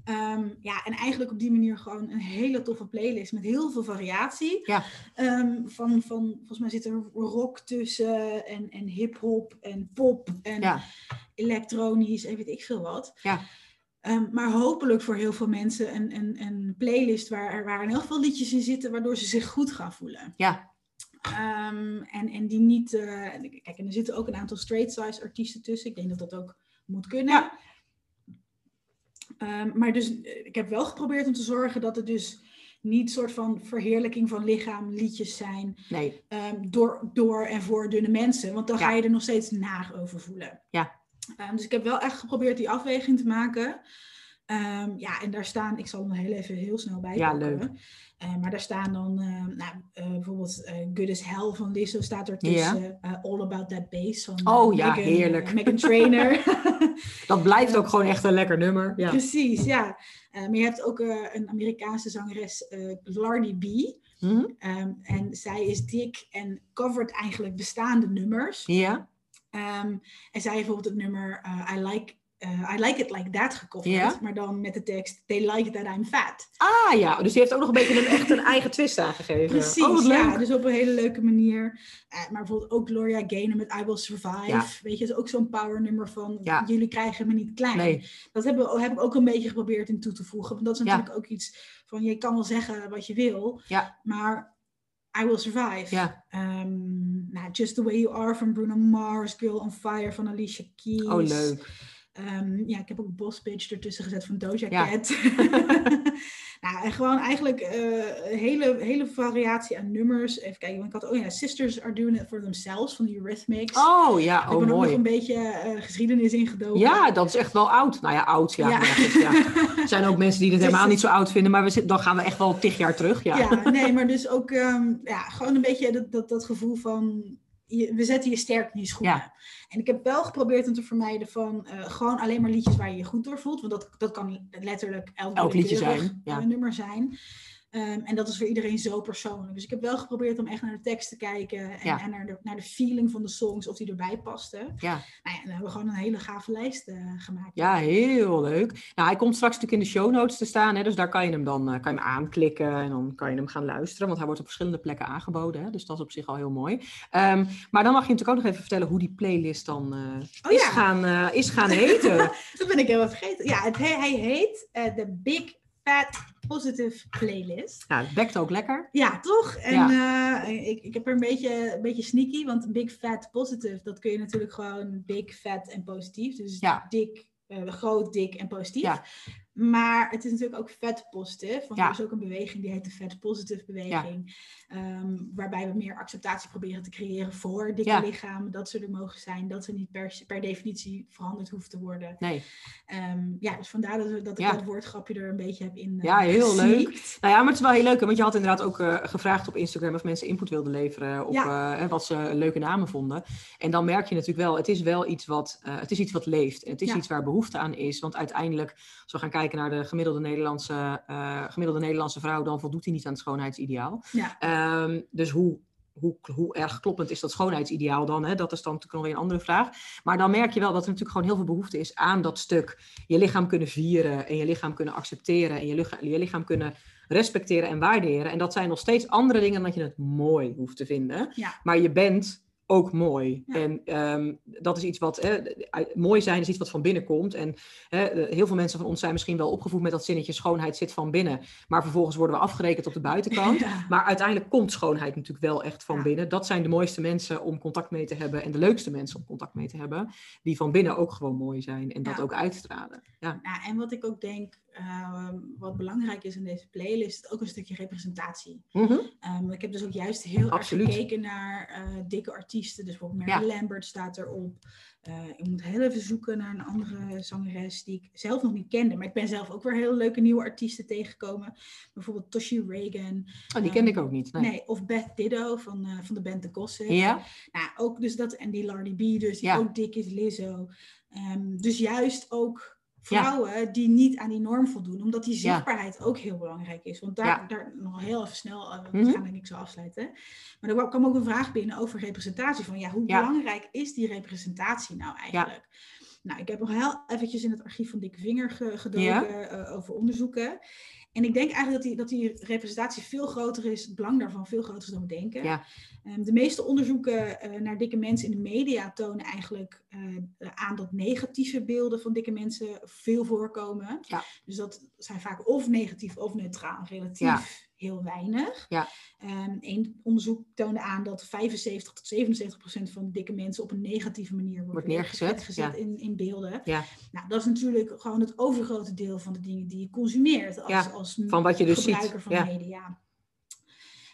Um, ja, en eigenlijk op die manier gewoon een hele toffe playlist met heel veel variatie. Ja. Um, van, van, volgens mij zit er rock tussen en, en hip-hop en pop en ja. elektronisch en weet ik veel wat. Ja. Um, maar hopelijk voor heel veel mensen een, een, een playlist waar, waar heel veel liedjes in zitten, waardoor ze zich goed gaan voelen. Ja. Um, en, en die niet. Uh, kijk, en er zitten ook een aantal straight size artiesten tussen. Ik denk dat dat ook moet kunnen. Ja. Um, maar dus, eh, ik heb wel geprobeerd om te zorgen dat het dus niet soort van verheerlijking van lichaam liedjes zijn. Nee. Door, door en voor dunne mensen. Want dan ja. ga je er nog steeds naar over voelen. Ja, Ehm, dus ik heb wel echt geprobeerd die afweging te maken. Ehm, ja, en daar staan, ik zal hem heel even heel snel bij Ja, leuk. Uh, maar daar staan dan uh, nou, uh, bijvoorbeeld Good as Hell van Lizzo staat ertussen. Ja. All About That Bass van oh, ja, Megan, heerlijk. Megan Trainer. <laughs> <laughs> dat blijft ook gewoon echt een lekker nummer. Ja. Precies, ja. maar je hebt ook een Amerikaanse zangeres, Lardy B. Mm -hmm. um, en zij is dik en covert eigenlijk bestaande nummers. Ja. Um, en zij heeft bijvoorbeeld het nummer I Like uh, I Like It Like That gecoverd, Ja. maar dan met de tekst They Like That I'm Fat. Ah ja, dus die heeft ook nog een beetje een, echt een eigen twist aangegeven. Precies, oh, ja, dus op een hele leuke manier. Uh, maar bijvoorbeeld ook Gloria Gaynor met I Will Survive. Ja. Weet je, dat is ook zo'n power nummer van Ja. jullie krijgen me niet klein. Nee, Dat heb, heb ik ook een beetje geprobeerd in toe te voegen. Want dat is Ja. natuurlijk ook iets van je kan wel zeggen wat je wil, Ja. maar I Will Survive. ja. Ehm, nou, Just the Way You Are van Bruno Mars, Girl on Fire van Alicia Keys. Oh, leuk. Ehm, ja, ik heb ook Boss Bitch ertussen gezet van Doja Ja. <laughs> Nou, en gewoon eigenlijk eh, een hele, hele variatie aan nummers. Even kijken, want ik had, oh ja, Sisters Are Doing It For Themselves van de Eurythmics. Oh ja, ik oh ben ook nog mooi. een beetje eh, geschiedenis ingedoken. Ja, dat is echt wel oud. Nou ja, oud, ja. Ja. <laughs> Er zijn ook mensen die het Dus- helemaal niet zo oud vinden, maar we zitten, dan gaan we echt wel tig jaar terug. Ja, Ja, nee, maar dus ook ehm, ja, gewoon een beetje dat, dat, dat gevoel van... Je, we zetten je sterk in je schoenen. Ja. En ik heb wel geprobeerd om te vermijden van eh, gewoon alleen maar liedjes waar je je goed door voelt. Want dat, dat kan letterlijk elk, Elk liedje zijn, ja. nummer zijn. Ehm, en dat is voor iedereen zo persoonlijk. Dus ik heb wel geprobeerd om echt naar de tekst te kijken. En, Ja. en naar, de, naar de feeling van de songs, of die erbij pasten. ja. Nou ja, en dan hebben we gewoon een hele gave lijst eh, gemaakt. Ja, heel leuk. Nou, hij komt straks natuurlijk in de show notes te staan, hè, dus daar kan je hem dan eh, kan je hem aanklikken en dan kan je hem gaan luisteren, want hij wordt op verschillende plekken aangeboden, hè, dus dat is op zich al heel mooi. Ehm, maar dan mag je natuurlijk ook nog even vertellen hoe die playlist dan eh, Oh is, ja. gaan, is gaan heten. <laughs> Dat ben ik helemaal vergeten. Ja, het, he- hij heet de Big Fat Positive Playlist. nou, het bekt ook lekker. Ja, toch? En eh, ik, ik heb er een beetje, een beetje sneaky, want big fat positive, dat kun je natuurlijk gewoon big fat en positief. Dus Ja. dik, eh, groot, dik en positief. Ja. Maar het is natuurlijk ook vet positive, want Ja. er is ook een beweging die heet de fat positive beweging. ehm, waarbij we meer acceptatie proberen te creëren voor dikke Ja. lichamen, dat ze er mogen zijn, dat ze niet per, per definitie veranderd hoeven te worden. Nee. Ehm, ja, dus vandaar dat, we- dat ik dat woordgrapje er een beetje heb in. eh, Ja, heel leuk. Nou ja, maar het is wel heel leuk, hè, want je had inderdaad ook eh, gevraagd op Instagram of mensen input wilden leveren op hè, wat ze leuke namen vonden. En dan merk je natuurlijk wel, het is wel iets wat, het is iets wat leeft. En het is iets waar behoefte aan is. Want uiteindelijk, als we gaan kijken naar de gemiddelde Nederlandse, eh, gemiddelde Nederlandse vrouw, dan voldoet hij niet aan het schoonheidsideaal. Ja. Ehm, dus hoe, hoe, hoe erg kloppend is dat schoonheidsideaal dan? Hè? Dat is dan natuurlijk nog weer een andere vraag. Maar dan merk je wel dat er natuurlijk gewoon heel veel behoefte is aan dat stuk. Je lichaam kunnen vieren en je lichaam kunnen accepteren en je lichaam, je lichaam kunnen respecteren en waarderen. En dat zijn nog steeds andere dingen dan dat je het mooi hoeft te vinden. Ja. Maar je bent ook mooi. Ja. En ehm, dat is iets wat, hè, mooi zijn is iets wat van binnen komt. En hè, heel veel mensen van ons zijn misschien wel opgevoed met dat zinnetje schoonheid zit van binnen. Maar vervolgens worden we afgerekend op de buitenkant. <laughs> Ja. Maar uiteindelijk komt schoonheid natuurlijk wel echt van Ja. binnen. Dat zijn de mooiste mensen om contact mee te hebben en de leukste mensen om contact mee te hebben. Die van binnen ook gewoon mooi zijn en dat ook uitstralen. Ja, en wat ik ook denk, ehm, wat belangrijk is in deze playlist, is ook een stukje representatie. Mhm. Ehm, ik heb dus ook juist heel Absoluut. erg gekeken naar eh, dikke artiesten. Dus bijvoorbeeld Mary Ja. Lambert staat erop. Eh, ik moet heel even zoeken naar een andere zangeres die ik zelf nog niet kende. Maar ik ben zelf ook weer hele leuke nieuwe artiesten tegengekomen. Bijvoorbeeld Toshi Reagan. Oh, die kende ik ook niet. Nee. Nee, of Beth Ditto van, eh, van de band The Gossip. Ja? Nou, ook dus dat, en die Lardy B, dus die Ja. ook dik is, Lizzo. Ehm, dus juist ook vrouwen die niet aan die norm voldoen, omdat die Ja. zichtbaarheid ook heel belangrijk is. Want daar, Ja. daar nog heel even snel, uh, we Mhm. gaan denk ik zo afsluiten. Maar er kwam ook een vraag binnen over representatie. Van ja, hoe belangrijk is die representatie nou eigenlijk? Nou, ik heb nog heel eventjes in het archief van Dikke Vinger ge- gedoken eh, over onderzoeken. En ik denk eigenlijk dat die, dat die representatie veel groter is, het belang daarvan veel groter is dan we denken. Ja. Ehm, de meeste onderzoeken eh, naar dikke mensen in de media tonen eigenlijk eh, aan dat negatieve beelden van dikke mensen veel voorkomen. Ja. Dus dat zijn vaak of negatief of neutraal, relatief Ja. Heel weinig. Ja. Eén onderzoek toonde aan dat 75 tot 77 procent van dikke mensen op een negatieve manier wordt, Wordt neergezet, gezet ja. in, in beelden. Ja. Nou, dat is natuurlijk gewoon het overgrote deel van de dingen die je consumeert als, Ja, als van wat je dus ziet, gebruiker van ja. media.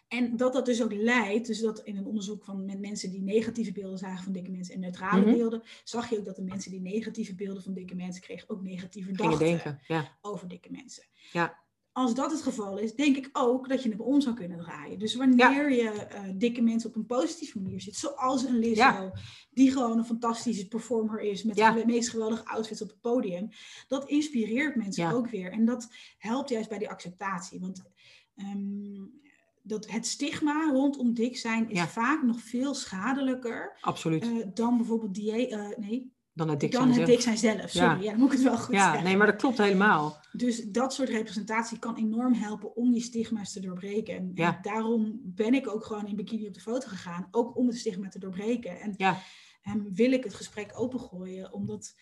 En dat dat dus ook leidt, dus dat in een onderzoek van met mensen die negatieve beelden zagen van dikke mensen en neutrale Mhm. beelden, zag je ook dat de mensen die negatieve beelden van dikke mensen kregen ook negatieve Gingen gedachten denken. Ja. over dikke mensen. Ja. Als dat het geval is, denk ik ook dat je het om zou kunnen draaien. Dus wanneer je eh, dikke mensen op een positieve manier ziet, zoals een Lizzo, Ja. die gewoon een fantastische performer is met Ja. de meest geweldige outfits op het podium, dat inspireert mensen ook weer. En dat helpt juist bij die acceptatie. Want ehm, dat het stigma rondom dik zijn is vaak nog veel schadelijker Absoluut. eh, dan bijvoorbeeld dieet. eh, nee, dan het dik dan zijn het zelf. dik zijn zelf. Sorry, Ja. ja. dan moet ik het wel goed Ja, zeggen. nee, maar dat klopt helemaal. Dus dat soort representatie kan enorm helpen om die stigma's te doorbreken. En, Ja. en daarom ben ik ook gewoon in bikini op de foto gegaan. Ook om het stigma te doorbreken. En, Ja. en wil ik het gesprek opengooien. Omdat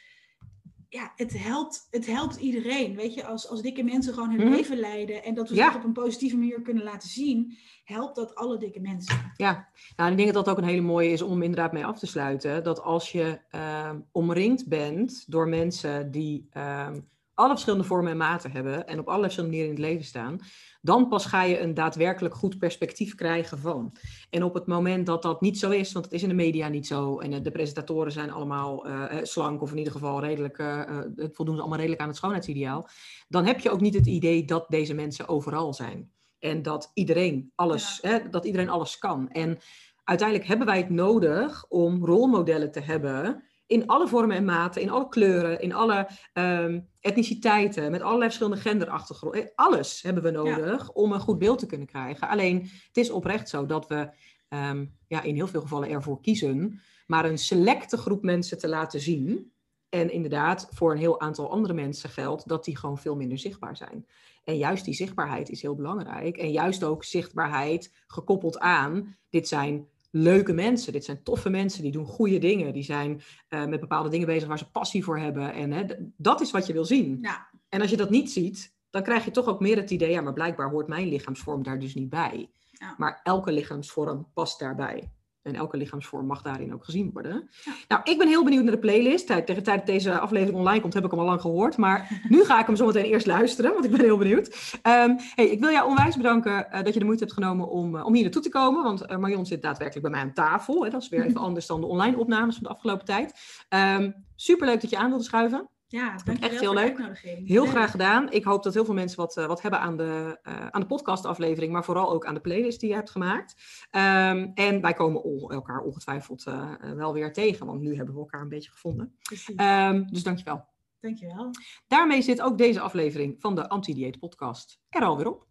ja, het, helpt, het helpt iedereen. Weet je, als, als dikke mensen gewoon hun Mhm. leven leiden. En dat we Ja. het op een positieve manier kunnen laten zien. Helpt dat alle dikke mensen. Ja, nou, ik denk dat dat ook een hele mooie is om inderdaad mee af te sluiten. Dat als je ehm, omringd bent door mensen die ehm, alle verschillende vormen en maten hebben en op allerlei verschillende manieren in het leven staan, dan pas ga je een daadwerkelijk goed perspectief krijgen van. En op het moment dat dat niet zo is, want het is in de media niet zo en eh, de presentatoren zijn allemaal eh, eh, slank of in ieder geval redelijk, het voldoen ze allemaal redelijk aan het schoonheidsideaal, dan heb je ook niet het idee dat deze mensen overal zijn. En dat iedereen alles, hè, dat iedereen alles kan. En uiteindelijk hebben wij het nodig om rolmodellen te hebben in alle vormen en maten, in alle kleuren, in alle ehm, etniciteiten, met allerlei verschillende genderachtergronden. Eh, Alles hebben we nodig om een goed beeld te kunnen krijgen. Alleen het is oprecht zo dat we ehm, ja, in heel veel gevallen ervoor kiezen, maar een selecte groep mensen te laten zien. En inderdaad, voor een heel aantal andere mensen geldt dat die gewoon veel minder zichtbaar zijn. En juist die zichtbaarheid is heel belangrijk. En juist ook zichtbaarheid gekoppeld aan, dit zijn leuke mensen, dit zijn toffe mensen, die doen goede dingen, die zijn eh, met bepaalde dingen bezig waar ze passie voor hebben. En hè, dat is wat je wil zien. Ja, En als je dat niet ziet, dan krijg je toch ook meer het idee, ja, maar blijkbaar hoort mijn lichaamsvorm daar dus niet bij. Ja. Maar elke lichaamsvorm past daarbij. En elke lichaamsvorm mag daarin ook gezien worden. Ja. Nou, ik ben heel benieuwd naar de playlist. Tegen de tijd dat deze aflevering online komt, heb ik hem al lang gehoord. Maar <laughs> nu ga ik hem zometeen eerst luisteren, want ik ben heel benieuwd. Ehm, hey, ik wil jou onwijs bedanken eh, dat je de moeite hebt genomen om, eh, om hier naartoe te komen. Want eh, Marion zit daadwerkelijk bij mij aan tafel. Hè. Dat is weer <laughs> even anders dan de online opnames van de afgelopen tijd. Ehm superleuk dat je aan wilde schuiven. Ja dankjewel echt heel leuk. Heel graag gedaan. Ik hoop dat heel veel mensen wat, eh, wat hebben aan de, eh, aan de podcastaflevering, maar vooral ook aan de playlist die je hebt gemaakt. Ehm, en wij komen on- elkaar ongetwijfeld eh, wel weer tegen, want nu hebben we elkaar een beetje gevonden. Ehm, dus dankjewel. Dankjewel. Daarmee zit ook deze aflevering van de Anti-Dieet Podcast er alweer op.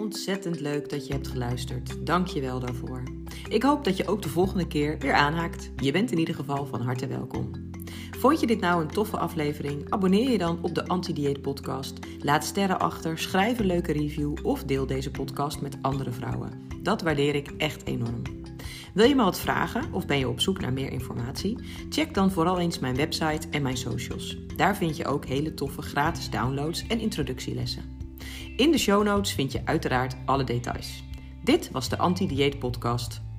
Ontzettend leuk dat je hebt geluisterd. Dank je wel daarvoor. Ik hoop dat je ook de volgende keer weer aanhaakt. Je bent in ieder geval van harte welkom. Vond je dit nou een toffe aflevering? Abonneer je dan op de Anti-Dieet Podcast. Laat sterren achter, schrijf een leuke review of deel deze podcast met andere vrouwen. Dat waardeer ik echt enorm. Wil je me wat vragen of ben je op zoek naar meer informatie? Check dan vooral eens mijn website en mijn socials. Daar vind je ook hele toffe gratis downloads en introductielessen. In de show notes vind je uiteraard alle details. Dit was de Anti-Dieet Podcast.